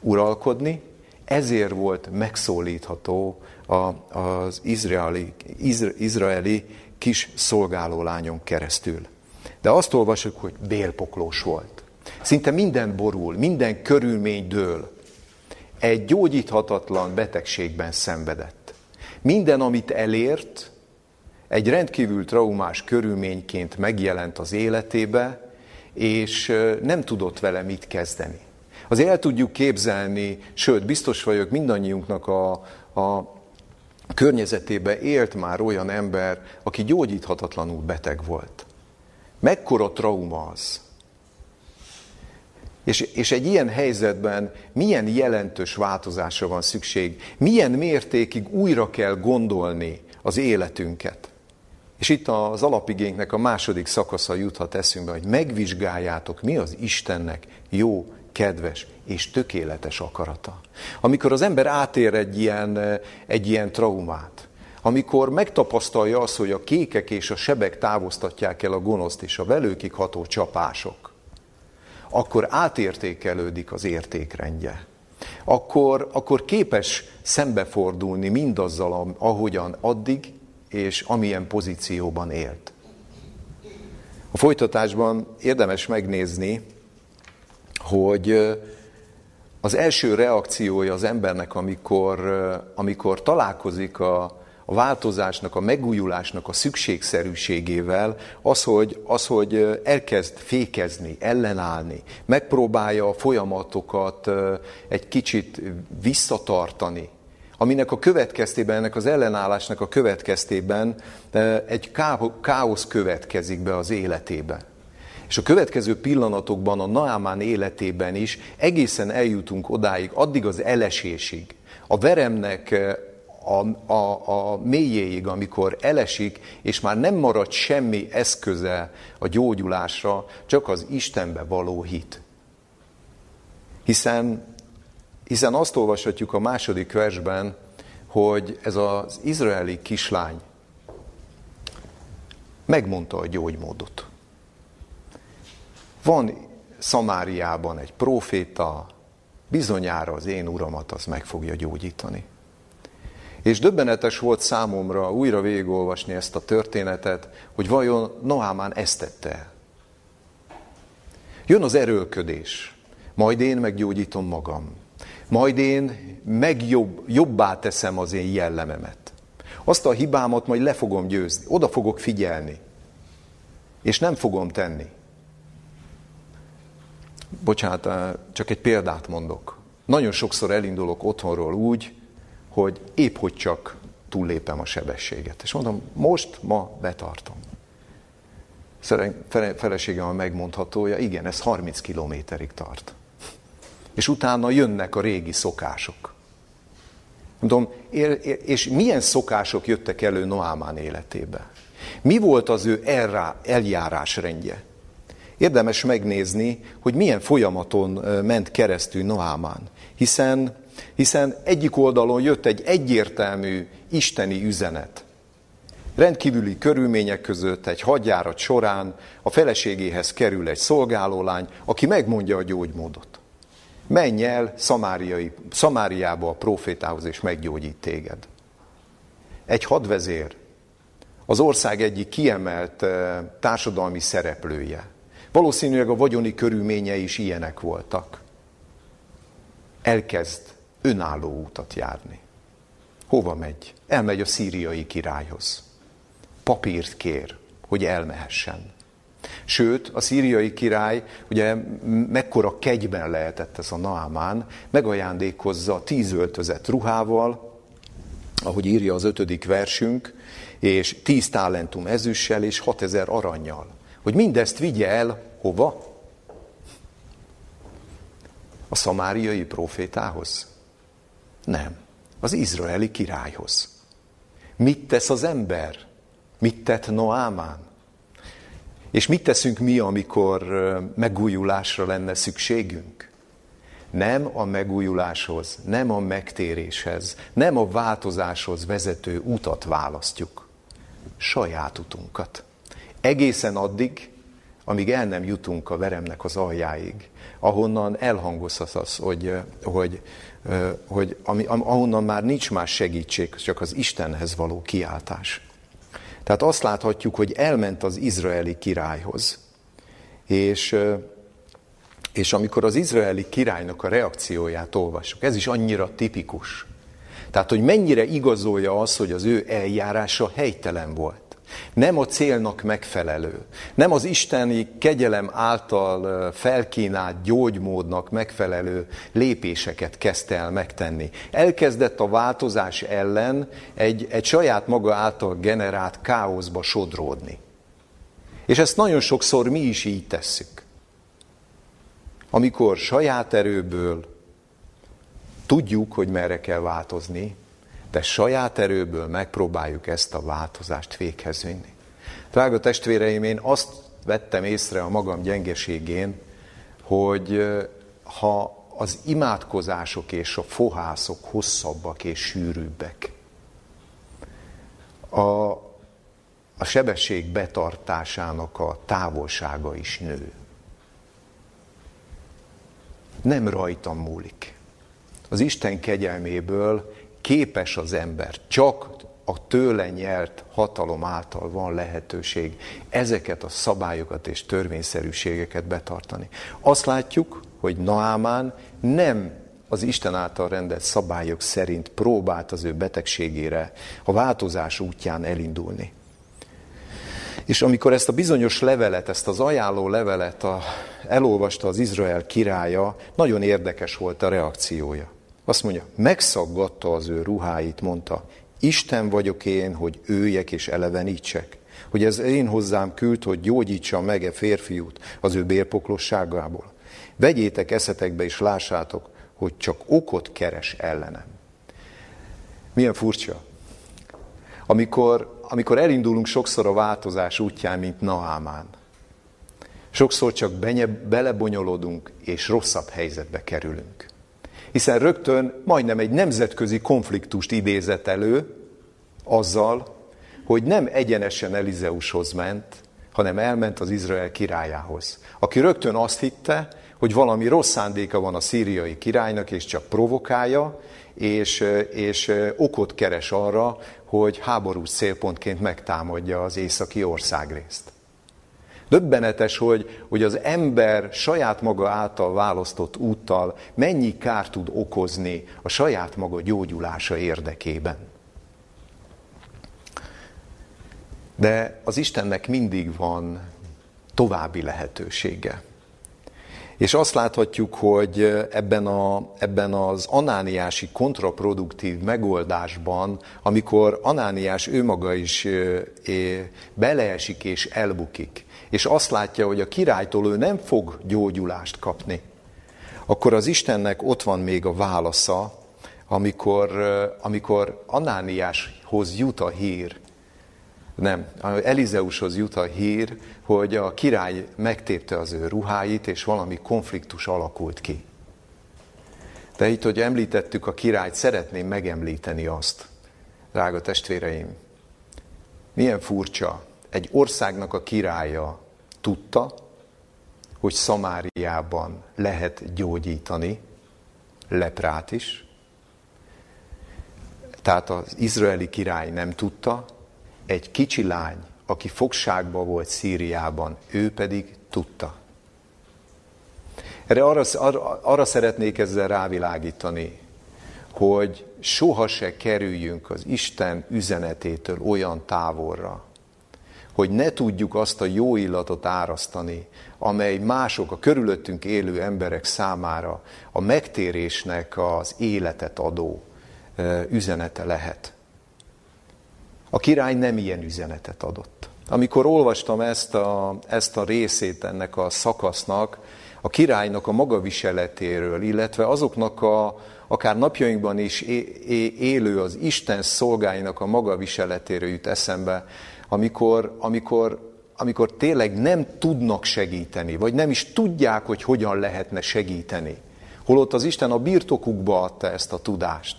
uralkodni, ezért volt megszólítható az izraeli, izraeli kis szolgálólányon keresztül. De azt olvasjuk, hogy bélpoklós volt. Szinte minden borul, minden körülmény dől. Egy gyógyíthatatlan betegségben szenvedett. Minden, amit elért, egy rendkívül traumás körülményként megjelent az életébe, és nem tudott vele mit kezdeni. Azért el tudjuk képzelni, sőt, biztos vagyok, mindannyiunknak a, a környezetébe élt már olyan ember, aki gyógyíthatatlanul beteg volt. Mekkora trauma az? És, és egy ilyen helyzetben milyen jelentős változásra van szükség? Milyen mértékig újra kell gondolni az életünket? És itt az alapigénknek a második szakasza juthat eszünkbe, hogy megvizsgáljátok, mi az Istennek jó, kedves és tökéletes akarata. Amikor az ember átér egy ilyen, egy ilyen traumát, amikor megtapasztalja azt, hogy a kékek és a sebek távoztatják el a gonoszt és a velőkig ható csapások, akkor átértékelődik az értékrendje. Akkor, akkor képes szembefordulni mindazzal, ahogyan addig és amilyen pozícióban élt. A folytatásban érdemes megnézni, hogy az első reakciója az embernek, amikor, amikor találkozik a, a változásnak, a megújulásnak a szükségszerűségével az, hogy, az, hogy elkezd fékezni, ellenállni, megpróbálja a folyamatokat egy kicsit visszatartani, aminek a következtében, ennek az ellenállásnak a következtében egy káosz következik be az életébe. És a következő pillanatokban a Naamán életében is egészen eljutunk odáig, addig az elesésig, a veremnek a, a, a mélyéig, amikor elesik, és már nem marad semmi eszköze a gyógyulásra, csak az Istenbe való hit. Hiszen, hiszen azt olvashatjuk a második versben, hogy ez az izraeli kislány megmondta a gyógymódot. Van Szamáriában egy proféta, bizonyára az én uramat az meg fogja gyógyítani. És döbbenetes volt számomra újra végigolvasni ezt a történetet, hogy vajon Noámán ezt tette. Jön az erőlködés, majd én meggyógyítom magam, majd én megjobb, teszem az én jellememet. Azt a hibámat majd le fogom győzni, oda fogok figyelni, és nem fogom tenni. Bocsánat, csak egy példát mondok. Nagyon sokszor elindulok otthonról úgy, hogy épp hogy csak túllépem a sebességet. És mondom, most, ma betartom. Feleségem a megmondhatója, igen, ez 30 kilométerig tart. És utána jönnek a régi szokások. Mondom, és milyen szokások jöttek elő Noámán életébe? Mi volt az ő eljárásrendje? Érdemes megnézni, hogy milyen folyamaton ment keresztül Noámán. Hiszen hiszen egyik oldalon jött egy egyértelmű isteni üzenet. Rendkívüli körülmények között egy hadjárat során a feleségéhez kerül egy szolgálólány, aki megmondja a gyógymódot. Menj el Szamáriai, Szamáriába a profétához, és meggyógyít téged. Egy hadvezér, az ország egyik kiemelt társadalmi szereplője. Valószínűleg a vagyoni körülményei is ilyenek voltak. Elkezd önálló útat járni. Hova megy? Elmegy a szíriai királyhoz. Papírt kér, hogy elmehessen. Sőt, a szíriai király, ugye mekkora kegyben lehetett ez a Naamán, megajándékozza tíz öltözet ruhával, ahogy írja az ötödik versünk, és tíz talentum ezüssel és hatezer aranyjal. Hogy mindezt vigye el hova? A szamáriai profétához. Nem. Az izraeli királyhoz. Mit tesz az ember? Mit tett Noámán? És mit teszünk mi, amikor megújulásra lenne szükségünk? Nem a megújuláshoz, nem a megtéréshez, nem a változáshoz vezető utat választjuk. Saját utunkat. Egészen addig, amíg el nem jutunk a veremnek az aljáig, ahonnan elhangozhat az, hogy, hogy hogy ami, ahonnan már nincs más segítség, csak az Istenhez való kiáltás. Tehát azt láthatjuk, hogy elment az izraeli királyhoz. És, és amikor az izraeli királynak a reakcióját olvassuk, ez is annyira tipikus. Tehát, hogy mennyire igazolja az, hogy az ő eljárása helytelen volt. Nem a célnak megfelelő, nem az isteni kegyelem által felkínált gyógymódnak megfelelő lépéseket kezdte el megtenni. Elkezdett a változás ellen egy, egy saját maga által generált káoszba sodródni. És ezt nagyon sokszor mi is így tesszük. Amikor saját erőből tudjuk, hogy merre kell változni, de saját erőből megpróbáljuk ezt a változást véghez vinni. Drága testvéreim, én azt vettem észre a magam gyengeségén, hogy ha az imádkozások és a fohászok hosszabbak és sűrűbbek, a, a sebesség betartásának a távolsága is nő. Nem rajtam múlik. Az Isten kegyelméből képes az ember, csak a tőle nyert hatalom által van lehetőség ezeket a szabályokat és törvényszerűségeket betartani. Azt látjuk, hogy Naámán nem az Isten által rendelt szabályok szerint próbált az ő betegségére a változás útján elindulni. És amikor ezt a bizonyos levelet, ezt az ajánló levelet a, elolvasta az Izrael királya, nagyon érdekes volt a reakciója. Azt mondja, megszaggatta az ő ruháit, mondta, Isten vagyok én, hogy őjek és elevenítsek. Hogy ez én hozzám küld, hogy gyógyítsa meg e férfiút az ő bérpoklosságából. Vegyétek eszetekbe és lássátok, hogy csak okot keres ellenem. Milyen furcsa. Amikor, amikor elindulunk sokszor a változás útján, mint Naámán, sokszor csak benye, belebonyolodunk, és rosszabb helyzetbe kerülünk. Hiszen rögtön majdnem egy nemzetközi konfliktust idézett elő, azzal, hogy nem egyenesen Elizeushoz ment, hanem elment az Izrael királyához, aki rögtön azt hitte, hogy valami rossz szándéka van a szíriai királynak, és csak provokálja, és, és okot keres arra, hogy háborús célpontként megtámadja az északi országrészt. Döbbenetes, hogy, hogy az ember saját maga által választott úttal mennyi kárt tud okozni a saját maga gyógyulása érdekében. De az Istennek mindig van további lehetősége. És azt láthatjuk, hogy ebben, a, ebben az anániási kontraproduktív megoldásban, amikor anániás ő maga is beleesik és elbukik, és azt látja, hogy a királytól ő nem fog gyógyulást kapni, akkor az Istennek ott van még a válasza, amikor, amikor Anániáshoz jut a hír, nem, Elizeushoz jut a hír, hogy a király megtépte az ő ruháit, és valami konfliktus alakult ki. De itt, hogy említettük a királyt, szeretném megemlíteni azt, drága testvéreim, milyen furcsa, egy országnak a királya tudta, hogy Szamáriában lehet gyógyítani leprát is. Tehát az izraeli király nem tudta, egy kicsi lány, aki fogságba volt Szíriában, ő pedig tudta. Erre arra, arra, arra szeretnék ezzel rávilágítani, hogy soha se kerüljünk az Isten üzenetétől olyan távolra, hogy ne tudjuk azt a jó illatot árasztani, amely mások, a körülöttünk élő emberek számára a megtérésnek az életet adó üzenete lehet. A király nem ilyen üzenetet adott. Amikor olvastam ezt a, ezt a részét ennek a szakasznak, a királynak a magaviseletéről, illetve azoknak a, akár napjainkban is élő az Isten szolgáinak a magaviseletéről jut eszembe, amikor, amikor, amikor tényleg nem tudnak segíteni, vagy nem is tudják, hogy hogyan lehetne segíteni. Holott az Isten a birtokukba adta ezt a tudást.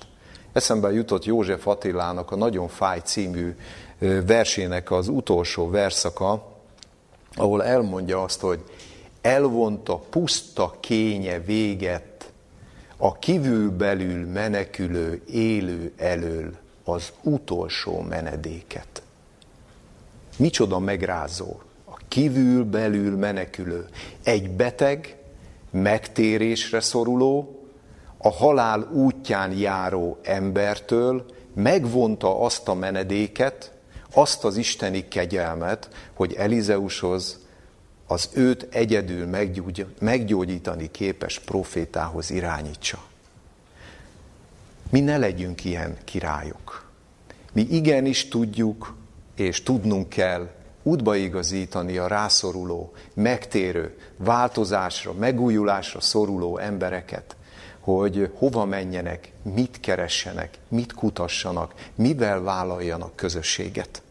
Eszembe jutott József Attilának a Nagyon fáj című versének az utolsó verszaka, ahol elmondja azt, hogy elvonta puszta kénye véget a kívülbelül menekülő élő elől az utolsó menedéket. Micsoda megrázó, a kívülbelül menekülő. Egy beteg, megtérésre szoruló, a halál útján járó embertől megvonta azt a menedéket, azt az isteni kegyelmet, hogy Elizeushoz az őt egyedül meggyógyítani képes profétához irányítsa. Mi ne legyünk ilyen királyok. Mi igenis tudjuk, és tudnunk kell útba igazítani a rászoruló, megtérő, változásra, megújulásra szoruló embereket, hogy hova menjenek, mit keressenek, mit kutassanak, mivel vállaljanak közösséget.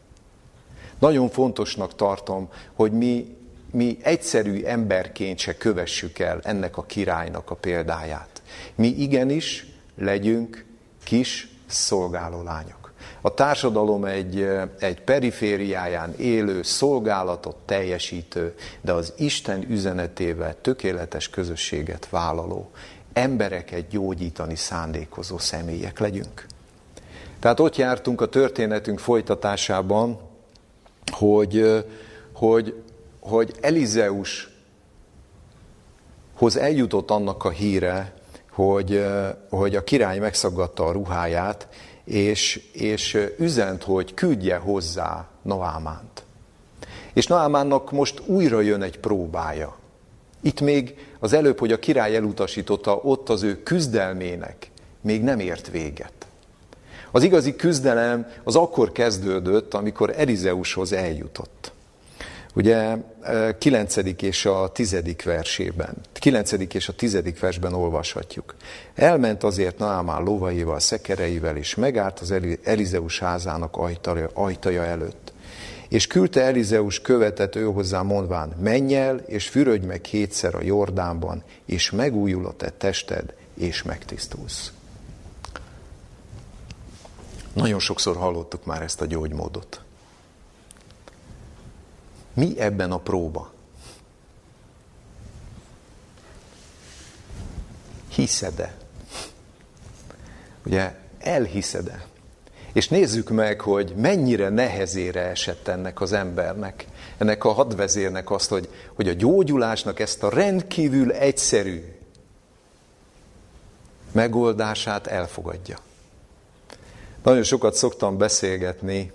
Nagyon fontosnak tartom, hogy mi, mi egyszerű emberként se kövessük el ennek a királynak a példáját. Mi igenis legyünk kis szolgáló lányok. A társadalom egy, egy perifériáján élő, szolgálatot teljesítő, de az Isten üzenetével tökéletes közösséget vállaló embereket gyógyítani szándékozó személyek legyünk. Tehát ott jártunk a történetünk folytatásában, hogy, hogy, hogy Elizeushoz eljutott annak a híre, hogy, hogy a király megszaggatta a ruháját, és, és üzent, hogy küldje hozzá Naámánt. És Naámánnak most újra jön egy próbája. Itt még az előbb, hogy a király elutasította, ott az ő küzdelmének még nem ért véget. Az igazi küzdelem az akkor kezdődött, amikor Erizeushoz eljutott. Ugye 9. és a 10. versében, 9. és a 10. versben olvashatjuk. Elment azért Naamán lovaival, szekereivel, és megállt az Elizeus házának ajtaja, ajtaja előtt. És küldte Elizeus követet ő hozzá mondván, menj el, és fürödj meg hétszer a Jordánban, és megújul a te tested, és megtisztulsz. Nagyon sokszor hallottuk már ezt a gyógymódot. Mi ebben a próba? Hiszed-e? Ugye elhiszed-e? És nézzük meg, hogy mennyire nehezére esett ennek az embernek, ennek a hadvezérnek azt, hogy, hogy a gyógyulásnak ezt a rendkívül egyszerű megoldását elfogadja. Nagyon sokat szoktam beszélgetni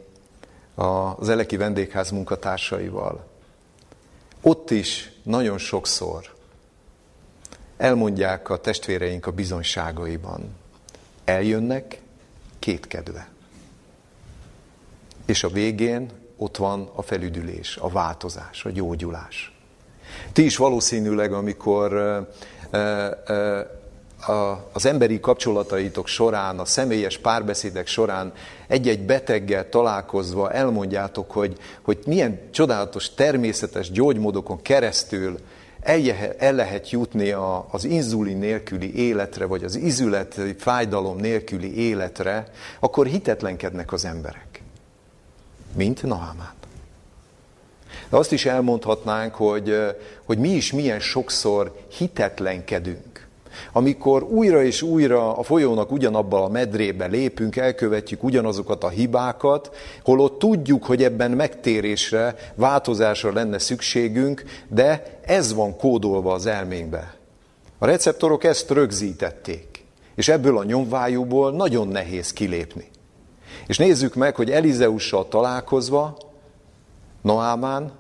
az Eleki vendégház munkatársaival. Ott is nagyon sokszor elmondják a testvéreink a bizonyságaiban. Eljönnek kétkedve. És a végén ott van a felüdülés, a változás, a gyógyulás. Ti is valószínűleg, amikor az emberi kapcsolataitok során, a személyes párbeszédek során egy-egy beteggel találkozva elmondjátok, hogy, hogy milyen csodálatos, természetes gyógymódokon keresztül el lehet jutni az inzulin nélküli életre, vagy az izület fájdalom nélküli életre, akkor hitetlenkednek az emberek. Mint Nahamán. De azt is elmondhatnánk, hogy, hogy mi is milyen sokszor hitetlenkedünk amikor újra és újra a folyónak ugyanabba a medrébe lépünk, elkövetjük ugyanazokat a hibákat, holott tudjuk, hogy ebben megtérésre, változásra lenne szükségünk, de ez van kódolva az elménkbe. A receptorok ezt rögzítették, és ebből a nyomvájúból nagyon nehéz kilépni. És nézzük meg, hogy Elizeussal találkozva, Noámán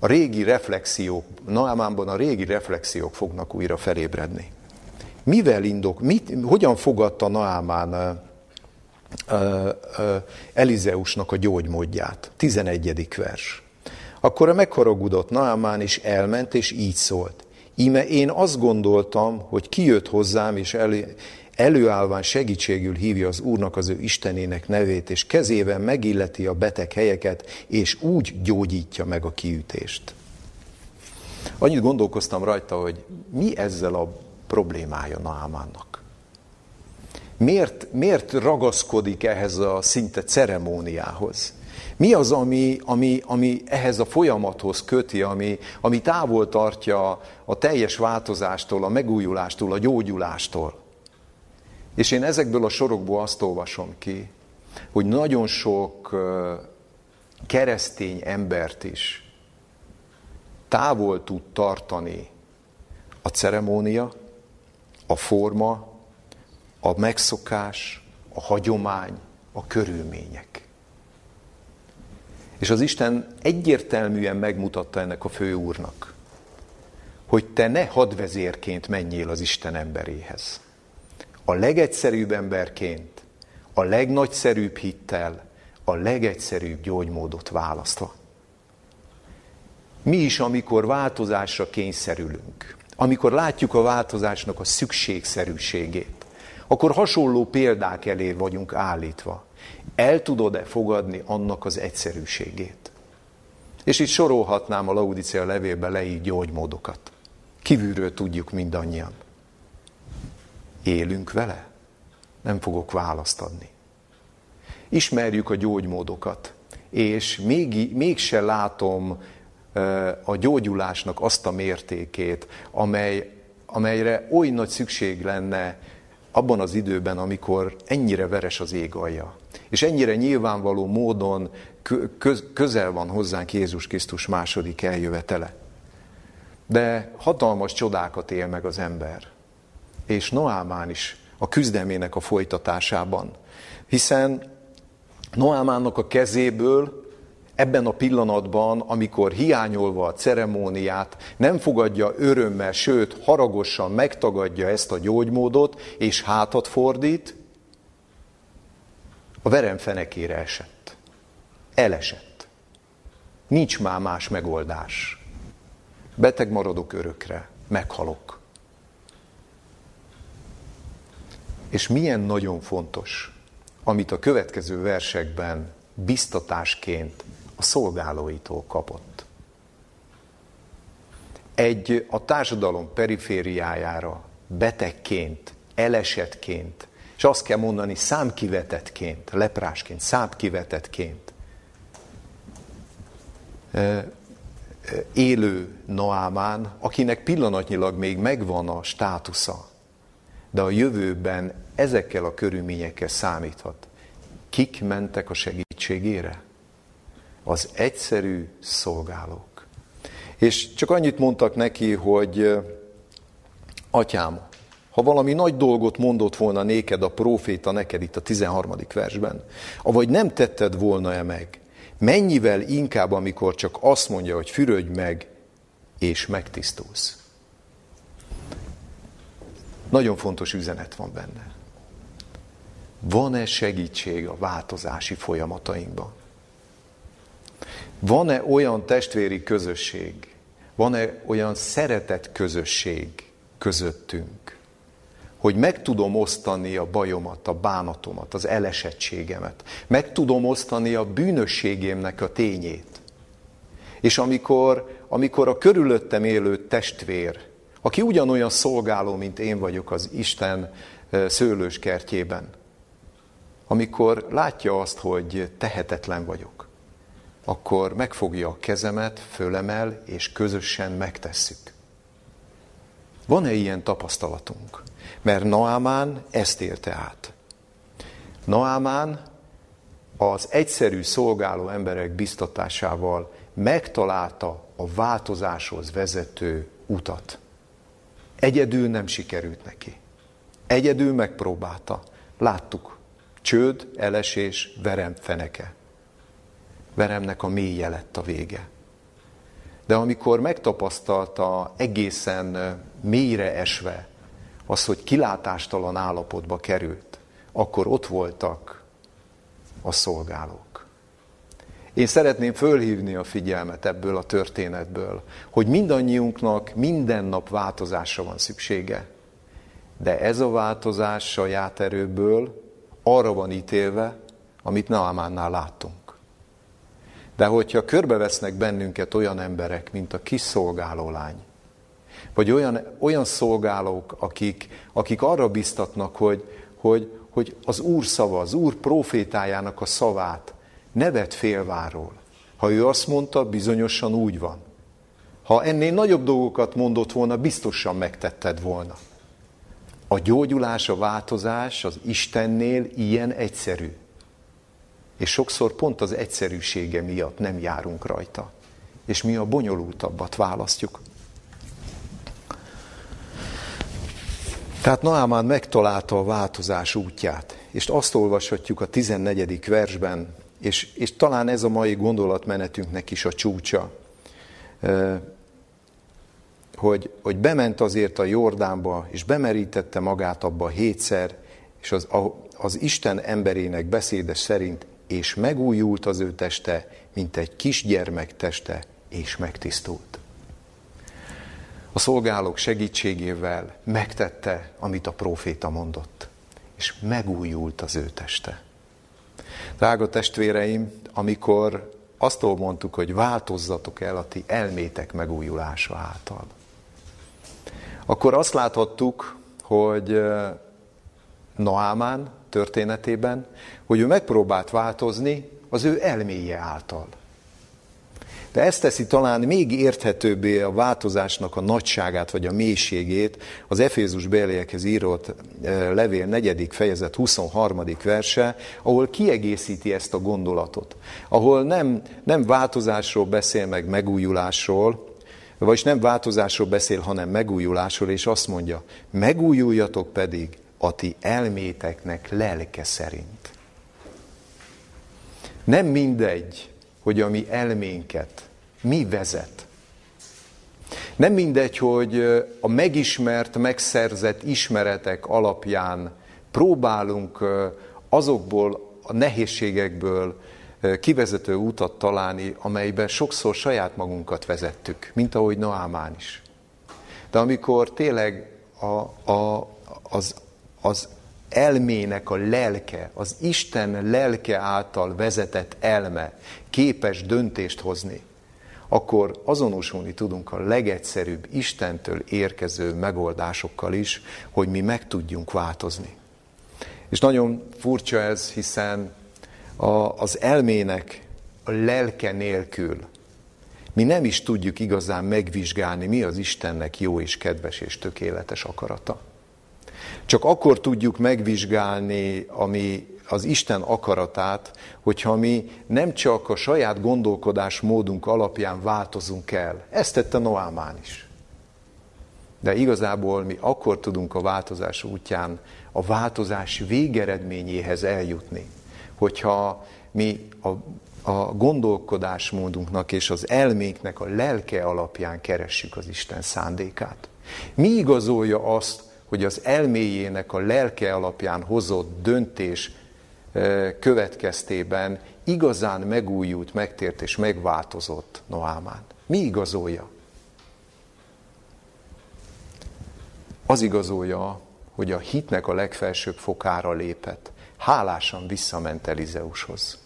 a régi reflexiók, Naamánban a régi reflexiók fognak újra felébredni. Mivel indok, mit, hogyan fogadta Naamán Elizeusnak a gyógymódját? 11. vers. Akkor a megharagudott Naamán is elment, és így szólt. Íme én azt gondoltam, hogy kijött hozzám, és előállván segítségül hívja az Úrnak az ő Istenének nevét, és kezével megilleti a beteg helyeket, és úgy gyógyítja meg a kiütést. Annyit gondolkoztam rajta, hogy mi ezzel a problémája Naamánnak. Miért, miért ragaszkodik ehhez a szinte ceremóniához? Mi az, ami, ami, ami ehhez a folyamathoz köti, ami, ami távol tartja a teljes változástól, a megújulástól, a gyógyulástól? És én ezekből a sorokból azt olvasom ki, hogy nagyon sok keresztény embert is távol tud tartani a ceremónia, a forma, a megszokás, a hagyomány, a körülmények. És az Isten egyértelműen megmutatta ennek a főúrnak, hogy te ne hadvezérként menjél az Isten emberéhez a legegyszerűbb emberként, a legnagyszerűbb hittel, a legegyszerűbb gyógymódot választva. Mi is, amikor változásra kényszerülünk, amikor látjuk a változásnak a szükségszerűségét, akkor hasonló példák elé vagyunk állítva. El tudod-e fogadni annak az egyszerűségét? És itt sorolhatnám a Laudicea levélbe leírt gyógymódokat. Kívülről tudjuk mindannyian. Élünk vele? Nem fogok választ adni. Ismerjük a gyógymódokat, és még, mégse látom a gyógyulásnak azt a mértékét, amely, amelyre oly nagy szükség lenne abban az időben, amikor ennyire veres az ég alja, és ennyire nyilvánvaló módon közel van hozzánk Jézus Krisztus második eljövetele. De hatalmas csodákat él meg az ember és Noámán is a küzdelmének a folytatásában. Hiszen Noámánnak a kezéből ebben a pillanatban, amikor hiányolva a ceremóniát, nem fogadja örömmel, sőt, haragosan megtagadja ezt a gyógymódot, és hátat fordít, a verem fenekére esett. Elesett. Nincs már más megoldás. Beteg maradok örökre, meghalok. És milyen nagyon fontos, amit a következő versekben biztatásként a szolgálóitól kapott. Egy a társadalom perifériájára betegként, elesetként, és azt kell mondani számkivetetként, leprásként, számkivetetként élő Noámán, akinek pillanatnyilag még megvan a státusza, de a jövőben ezekkel a körülményekkel számíthat. Kik mentek a segítségére? Az egyszerű szolgálók. És csak annyit mondtak neki, hogy atyám, ha valami nagy dolgot mondott volna néked a próféta neked itt a 13. versben, avagy nem tetted volna-e meg, mennyivel inkább, amikor csak azt mondja, hogy fürödj meg, és megtisztulsz. Nagyon fontos üzenet van benne. Van-e segítség a változási folyamatainkban? Van-e olyan testvéri közösség, van-e olyan szeretett közösség közöttünk, hogy meg tudom osztani a bajomat, a bánatomat, az elesettségemet, meg tudom osztani a bűnösségémnek a tényét. És amikor, amikor a körülöttem élő testvér, aki ugyanolyan szolgáló, mint én vagyok az Isten szőlős kertjében, amikor látja azt, hogy tehetetlen vagyok, akkor megfogja a kezemet, fölemel, és közösen megtesszük. Van-e ilyen tapasztalatunk? Mert Naamán ezt élte át. Naamán az egyszerű szolgáló emberek biztatásával megtalálta a változáshoz vezető utat. Egyedül nem sikerült neki. Egyedül megpróbálta. Láttuk. Csőd, elesés, verem feneke. Veremnek a mélye lett a vége. De amikor megtapasztalta egészen mélyre esve az, hogy kilátástalan állapotba került, akkor ott voltak a szolgálók. Én szeretném fölhívni a figyelmet ebből a történetből, hogy mindannyiunknak minden nap változásra van szüksége. De ez a változás saját erőből arra van ítélve, amit Naamánnál láttunk. De hogyha körbevesznek bennünket olyan emberek, mint a kis szolgálólány, vagy olyan, olyan szolgálók, akik, akik arra biztatnak, hogy, hogy, hogy az Úr szava, az Úr profétájának a szavát ne vedd félváról. Ha ő azt mondta, bizonyosan úgy van. Ha ennél nagyobb dolgokat mondott volna, biztosan megtetted volna. A gyógyulás, a változás az Istennél ilyen egyszerű. És sokszor pont az egyszerűsége miatt nem járunk rajta. És mi a bonyolultabbat választjuk. Tehát Naamán megtalálta a változás útját, és azt olvashatjuk a 14. versben, és, és talán ez a mai gondolatmenetünknek is a csúcsa, hogy, hogy bement azért a Jordánba, és bemerítette magát abba hétszer, és az, az Isten emberének beszéde szerint, és megújult az ő teste, mint egy kisgyermek teste, és megtisztult a szolgálók segítségével megtette, amit a próféta mondott, és megújult az ő teste. Drága testvéreim, amikor azt mondtuk, hogy változzatok el a ti elmétek megújulása által, akkor azt láthattuk, hogy Naámán történetében, hogy ő megpróbált változni az ő elméje által. De ezt teszi talán még érthetőbbé a változásnak a nagyságát vagy a mélységét az Efézus béliekhez írott eh, levél 4. fejezet 23. verse, ahol kiegészíti ezt a gondolatot. Ahol nem, nem változásról beszél meg megújulásról, vagyis nem változásról beszél, hanem megújulásról, és azt mondja, megújuljatok pedig a ti elméteknek lelke szerint. Nem mindegy, hogy a mi elménket mi vezet. Nem mindegy, hogy a megismert, megszerzett ismeretek alapján próbálunk azokból a nehézségekből kivezető utat találni, amelyben sokszor saját magunkat vezettük, mint ahogy Noámán is. De amikor tényleg a, a, az, az elmének a lelke, az Isten lelke által vezetett elme képes döntést hozni, akkor azonosulni tudunk a legegyszerűbb Istentől érkező megoldásokkal is, hogy mi meg tudjunk változni. És nagyon furcsa ez, hiszen a, az elmének a lelke nélkül mi nem is tudjuk igazán megvizsgálni, mi az Istennek jó és kedves és tökéletes akarata. Csak akkor tudjuk megvizsgálni, ami az Isten akaratát, hogyha mi nem csak a saját gondolkodás módunk alapján változunk el. Ezt tette Noámán is. De igazából mi akkor tudunk a változás útján a változás végeredményéhez eljutni, hogyha mi a, a gondolkodásmódunknak és az elménknek a lelke alapján keressük az Isten szándékát. Mi igazolja azt, hogy az elméjének a lelke alapján hozott döntés következtében igazán megújult, megtért és megváltozott Noámán. Mi igazolja? Az igazolja, hogy a hitnek a legfelsőbb fokára lépett. Hálásan visszament Elizeushoz.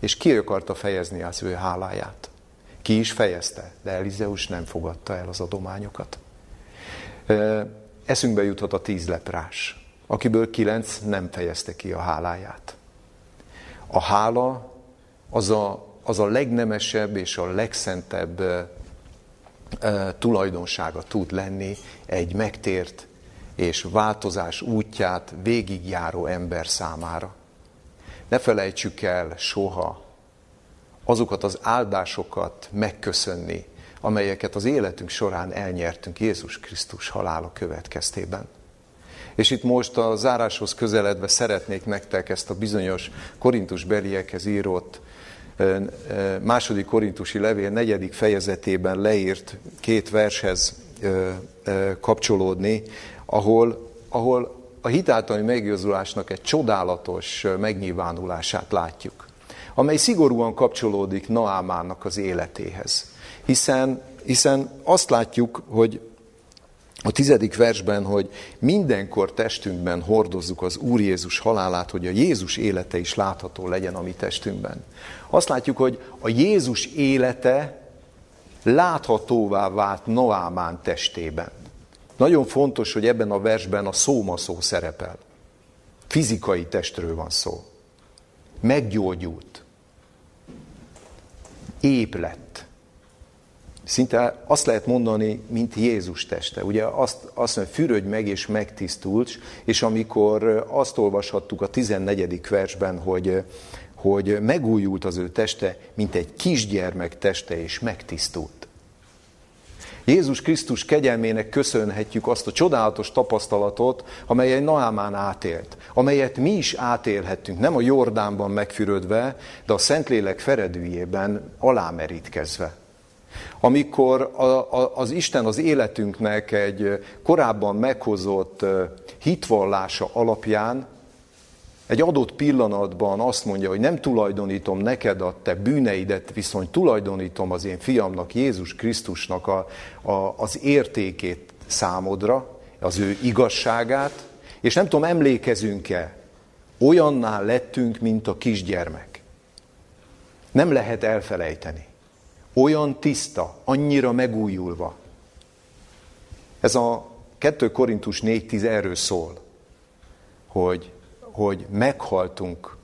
És ki akarta fejezni az ő háláját? Ki is fejezte, de Elizeus nem fogadta el az adományokat. Eszünkbe juthat a tíz leprás, akiből kilenc nem fejezte ki a háláját. A hála az a, az a legnemesebb és a legszentebb e, tulajdonsága tud lenni egy megtért és változás útját végigjáró ember számára. Ne felejtsük el soha azokat az áldásokat megköszönni, amelyeket az életünk során elnyertünk Jézus Krisztus halála következtében. És itt most a záráshoz közeledve szeretnék nektek ezt a bizonyos korintus beliekhez írott második korintusi levél negyedik fejezetében leírt két vershez kapcsolódni, ahol, ahol a hitáltani megigazulásnak egy csodálatos megnyilvánulását látjuk, amely szigorúan kapcsolódik Naámának az életéhez. Hiszen, hiszen azt látjuk, hogy a tizedik versben, hogy mindenkor testünkben hordozzuk az Úr Jézus halálát, hogy a Jézus élete is látható legyen a mi testünkben. Azt látjuk, hogy a Jézus élete láthatóvá vált Noámán testében. Nagyon fontos, hogy ebben a versben a szóma szó szerepel. Fizikai testről van szó. Meggyógyult. Ép lett. Szinte azt lehet mondani, mint Jézus teste. Ugye azt, azt mondja, fürödj meg és megtisztults, és amikor azt olvashattuk a 14. versben, hogy, hogy megújult az ő teste, mint egy kisgyermek teste, és megtisztult. Jézus Krisztus kegyelmének köszönhetjük azt a csodálatos tapasztalatot, amelyet Naámán átélt, amelyet mi is átélhettünk, nem a Jordánban megfürödve, de a Szentlélek feredőjében alámerítkezve. Amikor a, a, az Isten az életünknek egy korábban meghozott hitvallása alapján egy adott pillanatban azt mondja, hogy nem tulajdonítom neked a te bűneidet, viszont tulajdonítom az én fiamnak, Jézus Krisztusnak a, a, az értékét számodra, az ő igazságát, és nem tudom, emlékezünk-e, olyanná lettünk, mint a kisgyermek. Nem lehet elfelejteni. Olyan tiszta, annyira megújulva. Ez a 2 Korintus 4.10 erről szól, hogy hogy meghaltunk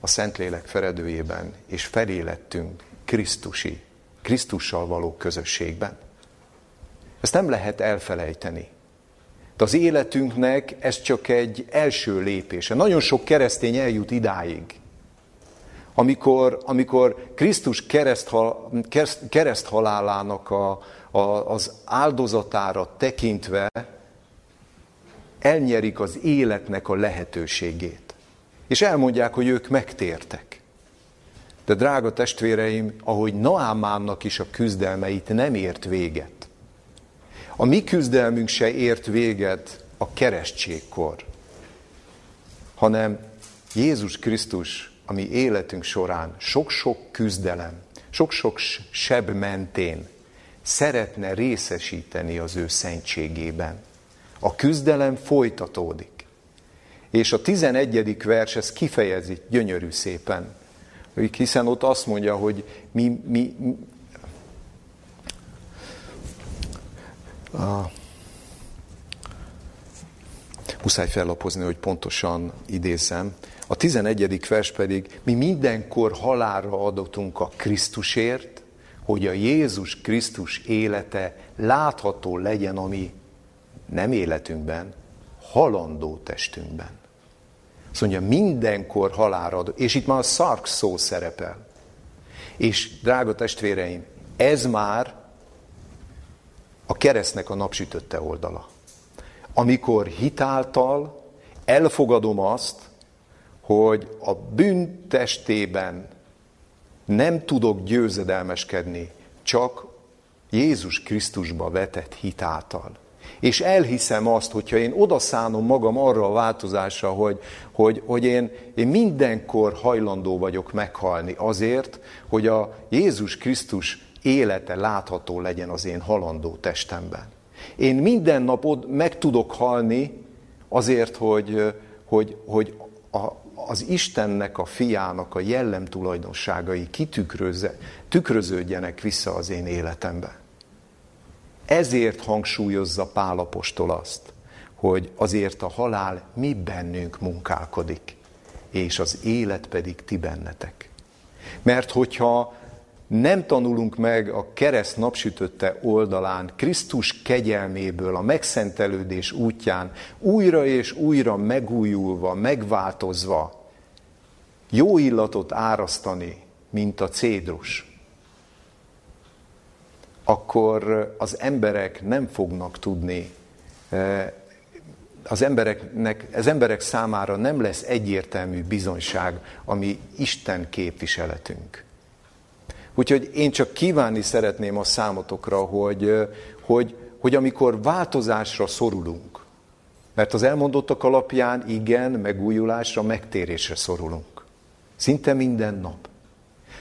a Szentlélek feredőjében, és felélettünk Krisztusi, Krisztussal való közösségben. Ezt nem lehet elfelejteni. De az életünknek ez csak egy első lépése. Nagyon sok keresztény eljut idáig. Amikor, amikor Krisztus kereszthal, kereszthalálának a, a, az áldozatára tekintve elnyerik az életnek a lehetőségét. És elmondják, hogy ők megtértek. De drága testvéreim, ahogy Naámánnak is a küzdelmeit nem ért véget. A mi küzdelmünk se ért véget a keresztségkor, hanem Jézus Krisztus a mi életünk során sok-sok küzdelem, sok-sok seb mentén szeretne részesíteni az ő szentségében. A küzdelem folytatódik. És a 11. vers ezt kifejezi gyönyörű szépen. Hiszen ott azt mondja, hogy mi, mi a, muszáj fellapozni, hogy pontosan idézem. A 11. vers pedig, mi mindenkor halálra adatunk a Krisztusért, hogy a Jézus Krisztus élete látható legyen a mi nem életünkben, halandó testünkben. Azt mondja, mindenkor halálra adott. És itt már a szark szó szerepel. És drága testvéreim, ez már a keresztnek a napsütötte oldala. Amikor hitáltal elfogadom azt, hogy a bűntestében nem tudok győzedelmeskedni, csak Jézus Krisztusba vetett hitáltal. És elhiszem azt, hogyha én odaszánom magam arra a változásra, hogy, hogy, hogy én, én mindenkor hajlandó vagyok meghalni azért, hogy a Jézus Krisztus élete látható legyen az én halandó testemben. Én minden nap meg tudok halni azért, hogy, hogy, hogy a, az Istennek, a fiának a jellem tulajdonságai kitükröződjenek vissza az én életembe. Ezért hangsúlyozza Pálapostól azt, hogy azért a halál mi bennünk munkálkodik, és az élet pedig ti bennetek. Mert hogyha nem tanulunk meg a kereszt napsütötte oldalán, Krisztus kegyelméből, a megszentelődés útján, újra és újra megújulva, megváltozva, jó illatot árasztani, mint a cédrus, akkor az emberek nem fognak tudni, eh, az embereknek, az emberek számára nem lesz egyértelmű bizonyság, ami Isten képviseletünk. Úgyhogy én csak kívánni szeretném a számotokra, hogy, hogy, hogy amikor változásra szorulunk, mert az elmondottak alapján igen, megújulásra, megtérésre szorulunk. Szinte minden nap.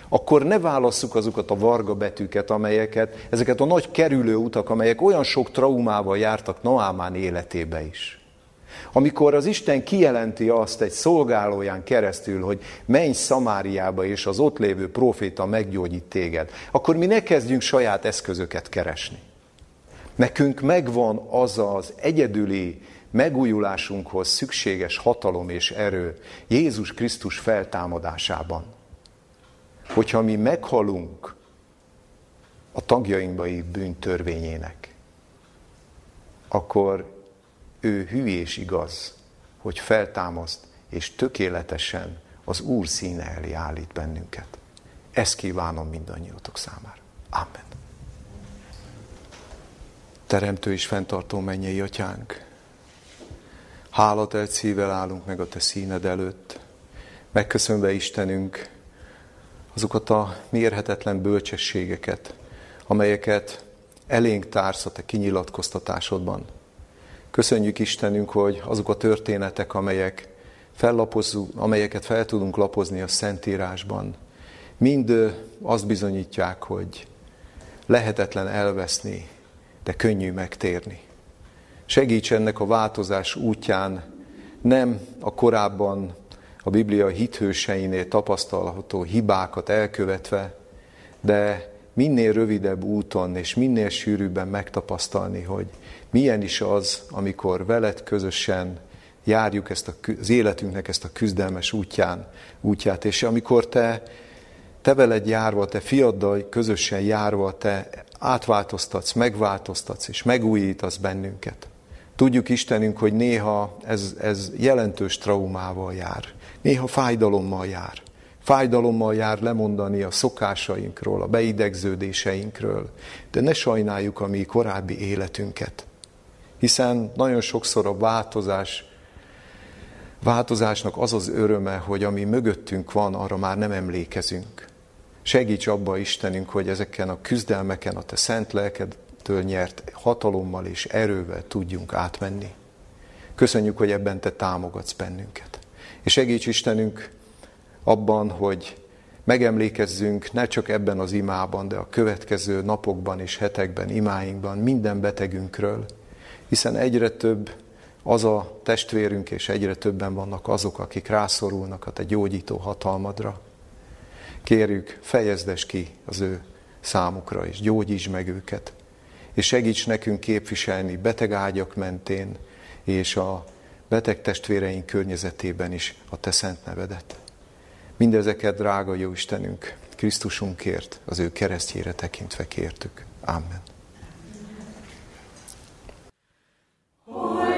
Akkor ne válasszuk azokat a varga betűket, amelyeket, ezeket a nagy kerülő utak, amelyek olyan sok traumával jártak Naámán életébe is. Amikor az Isten kijelenti azt egy szolgálóján keresztül, hogy menj Szamáriába, és az ott lévő proféta meggyógyít téged, akkor mi ne kezdjünk saját eszközöket keresni. Nekünk megvan az az egyedüli megújulásunkhoz szükséges hatalom és erő Jézus Krisztus feltámadásában. Hogyha mi meghalunk a tagjainkba bűntörvényének, akkor ő hű és igaz, hogy feltámaszt, és tökéletesen az Úr színe elé állít bennünket. Ezt kívánom mindannyiatok számára. Amen. Teremtő és fenntartó mennyei atyánk, hálát szívvel állunk meg a te színed előtt, megköszönve Istenünk azokat a mérhetetlen bölcsességeket, amelyeket elénk társz a te kinyilatkoztatásodban. Köszönjük Istenünk, hogy azok a történetek, amelyek amelyeket fel tudunk lapozni a Szentírásban, mind azt bizonyítják, hogy lehetetlen elveszni, de könnyű megtérni. Segíts ennek a változás útján nem a korábban a Biblia hithőseinél tapasztalható hibákat elkövetve, de minél rövidebb úton és minél sűrűbben megtapasztalni, hogy milyen is az, amikor veled közösen járjuk ezt a, az életünknek ezt a küzdelmes útján, útját, és amikor te, te veled járva, te fiaddal közösen járva, te átváltoztatsz, megváltoztatsz és megújítasz bennünket. Tudjuk Istenünk, hogy néha ez, ez jelentős traumával jár, néha fájdalommal jár. Fájdalommal jár lemondani a szokásainkról, a beidegződéseinkről, de ne sajnáljuk a mi korábbi életünket. Hiszen nagyon sokszor a változás, változásnak az az öröme, hogy ami mögöttünk van, arra már nem emlékezünk. Segíts abba Istenünk, hogy ezeken a küzdelmeken a Te szent lelkedtől nyert hatalommal és erővel tudjunk átmenni. Köszönjük, hogy ebben Te támogatsz bennünket. És segíts Istenünk, abban, hogy megemlékezzünk ne csak ebben az imában, de a következő napokban és hetekben, imáinkban minden betegünkről, hiszen egyre több az a testvérünk, és egyre többen vannak azok, akik rászorulnak a te gyógyító hatalmadra. Kérjük, fejezdes ki az ő számukra, és gyógyíts meg őket, és segíts nekünk képviselni beteg ágyak mentén, és a beteg testvéreink környezetében is a Te szent nevedet. Mindezeket, drága jó Istenünk, Krisztusunkért, az ő keresztjére tekintve kértük. Amen. Amen.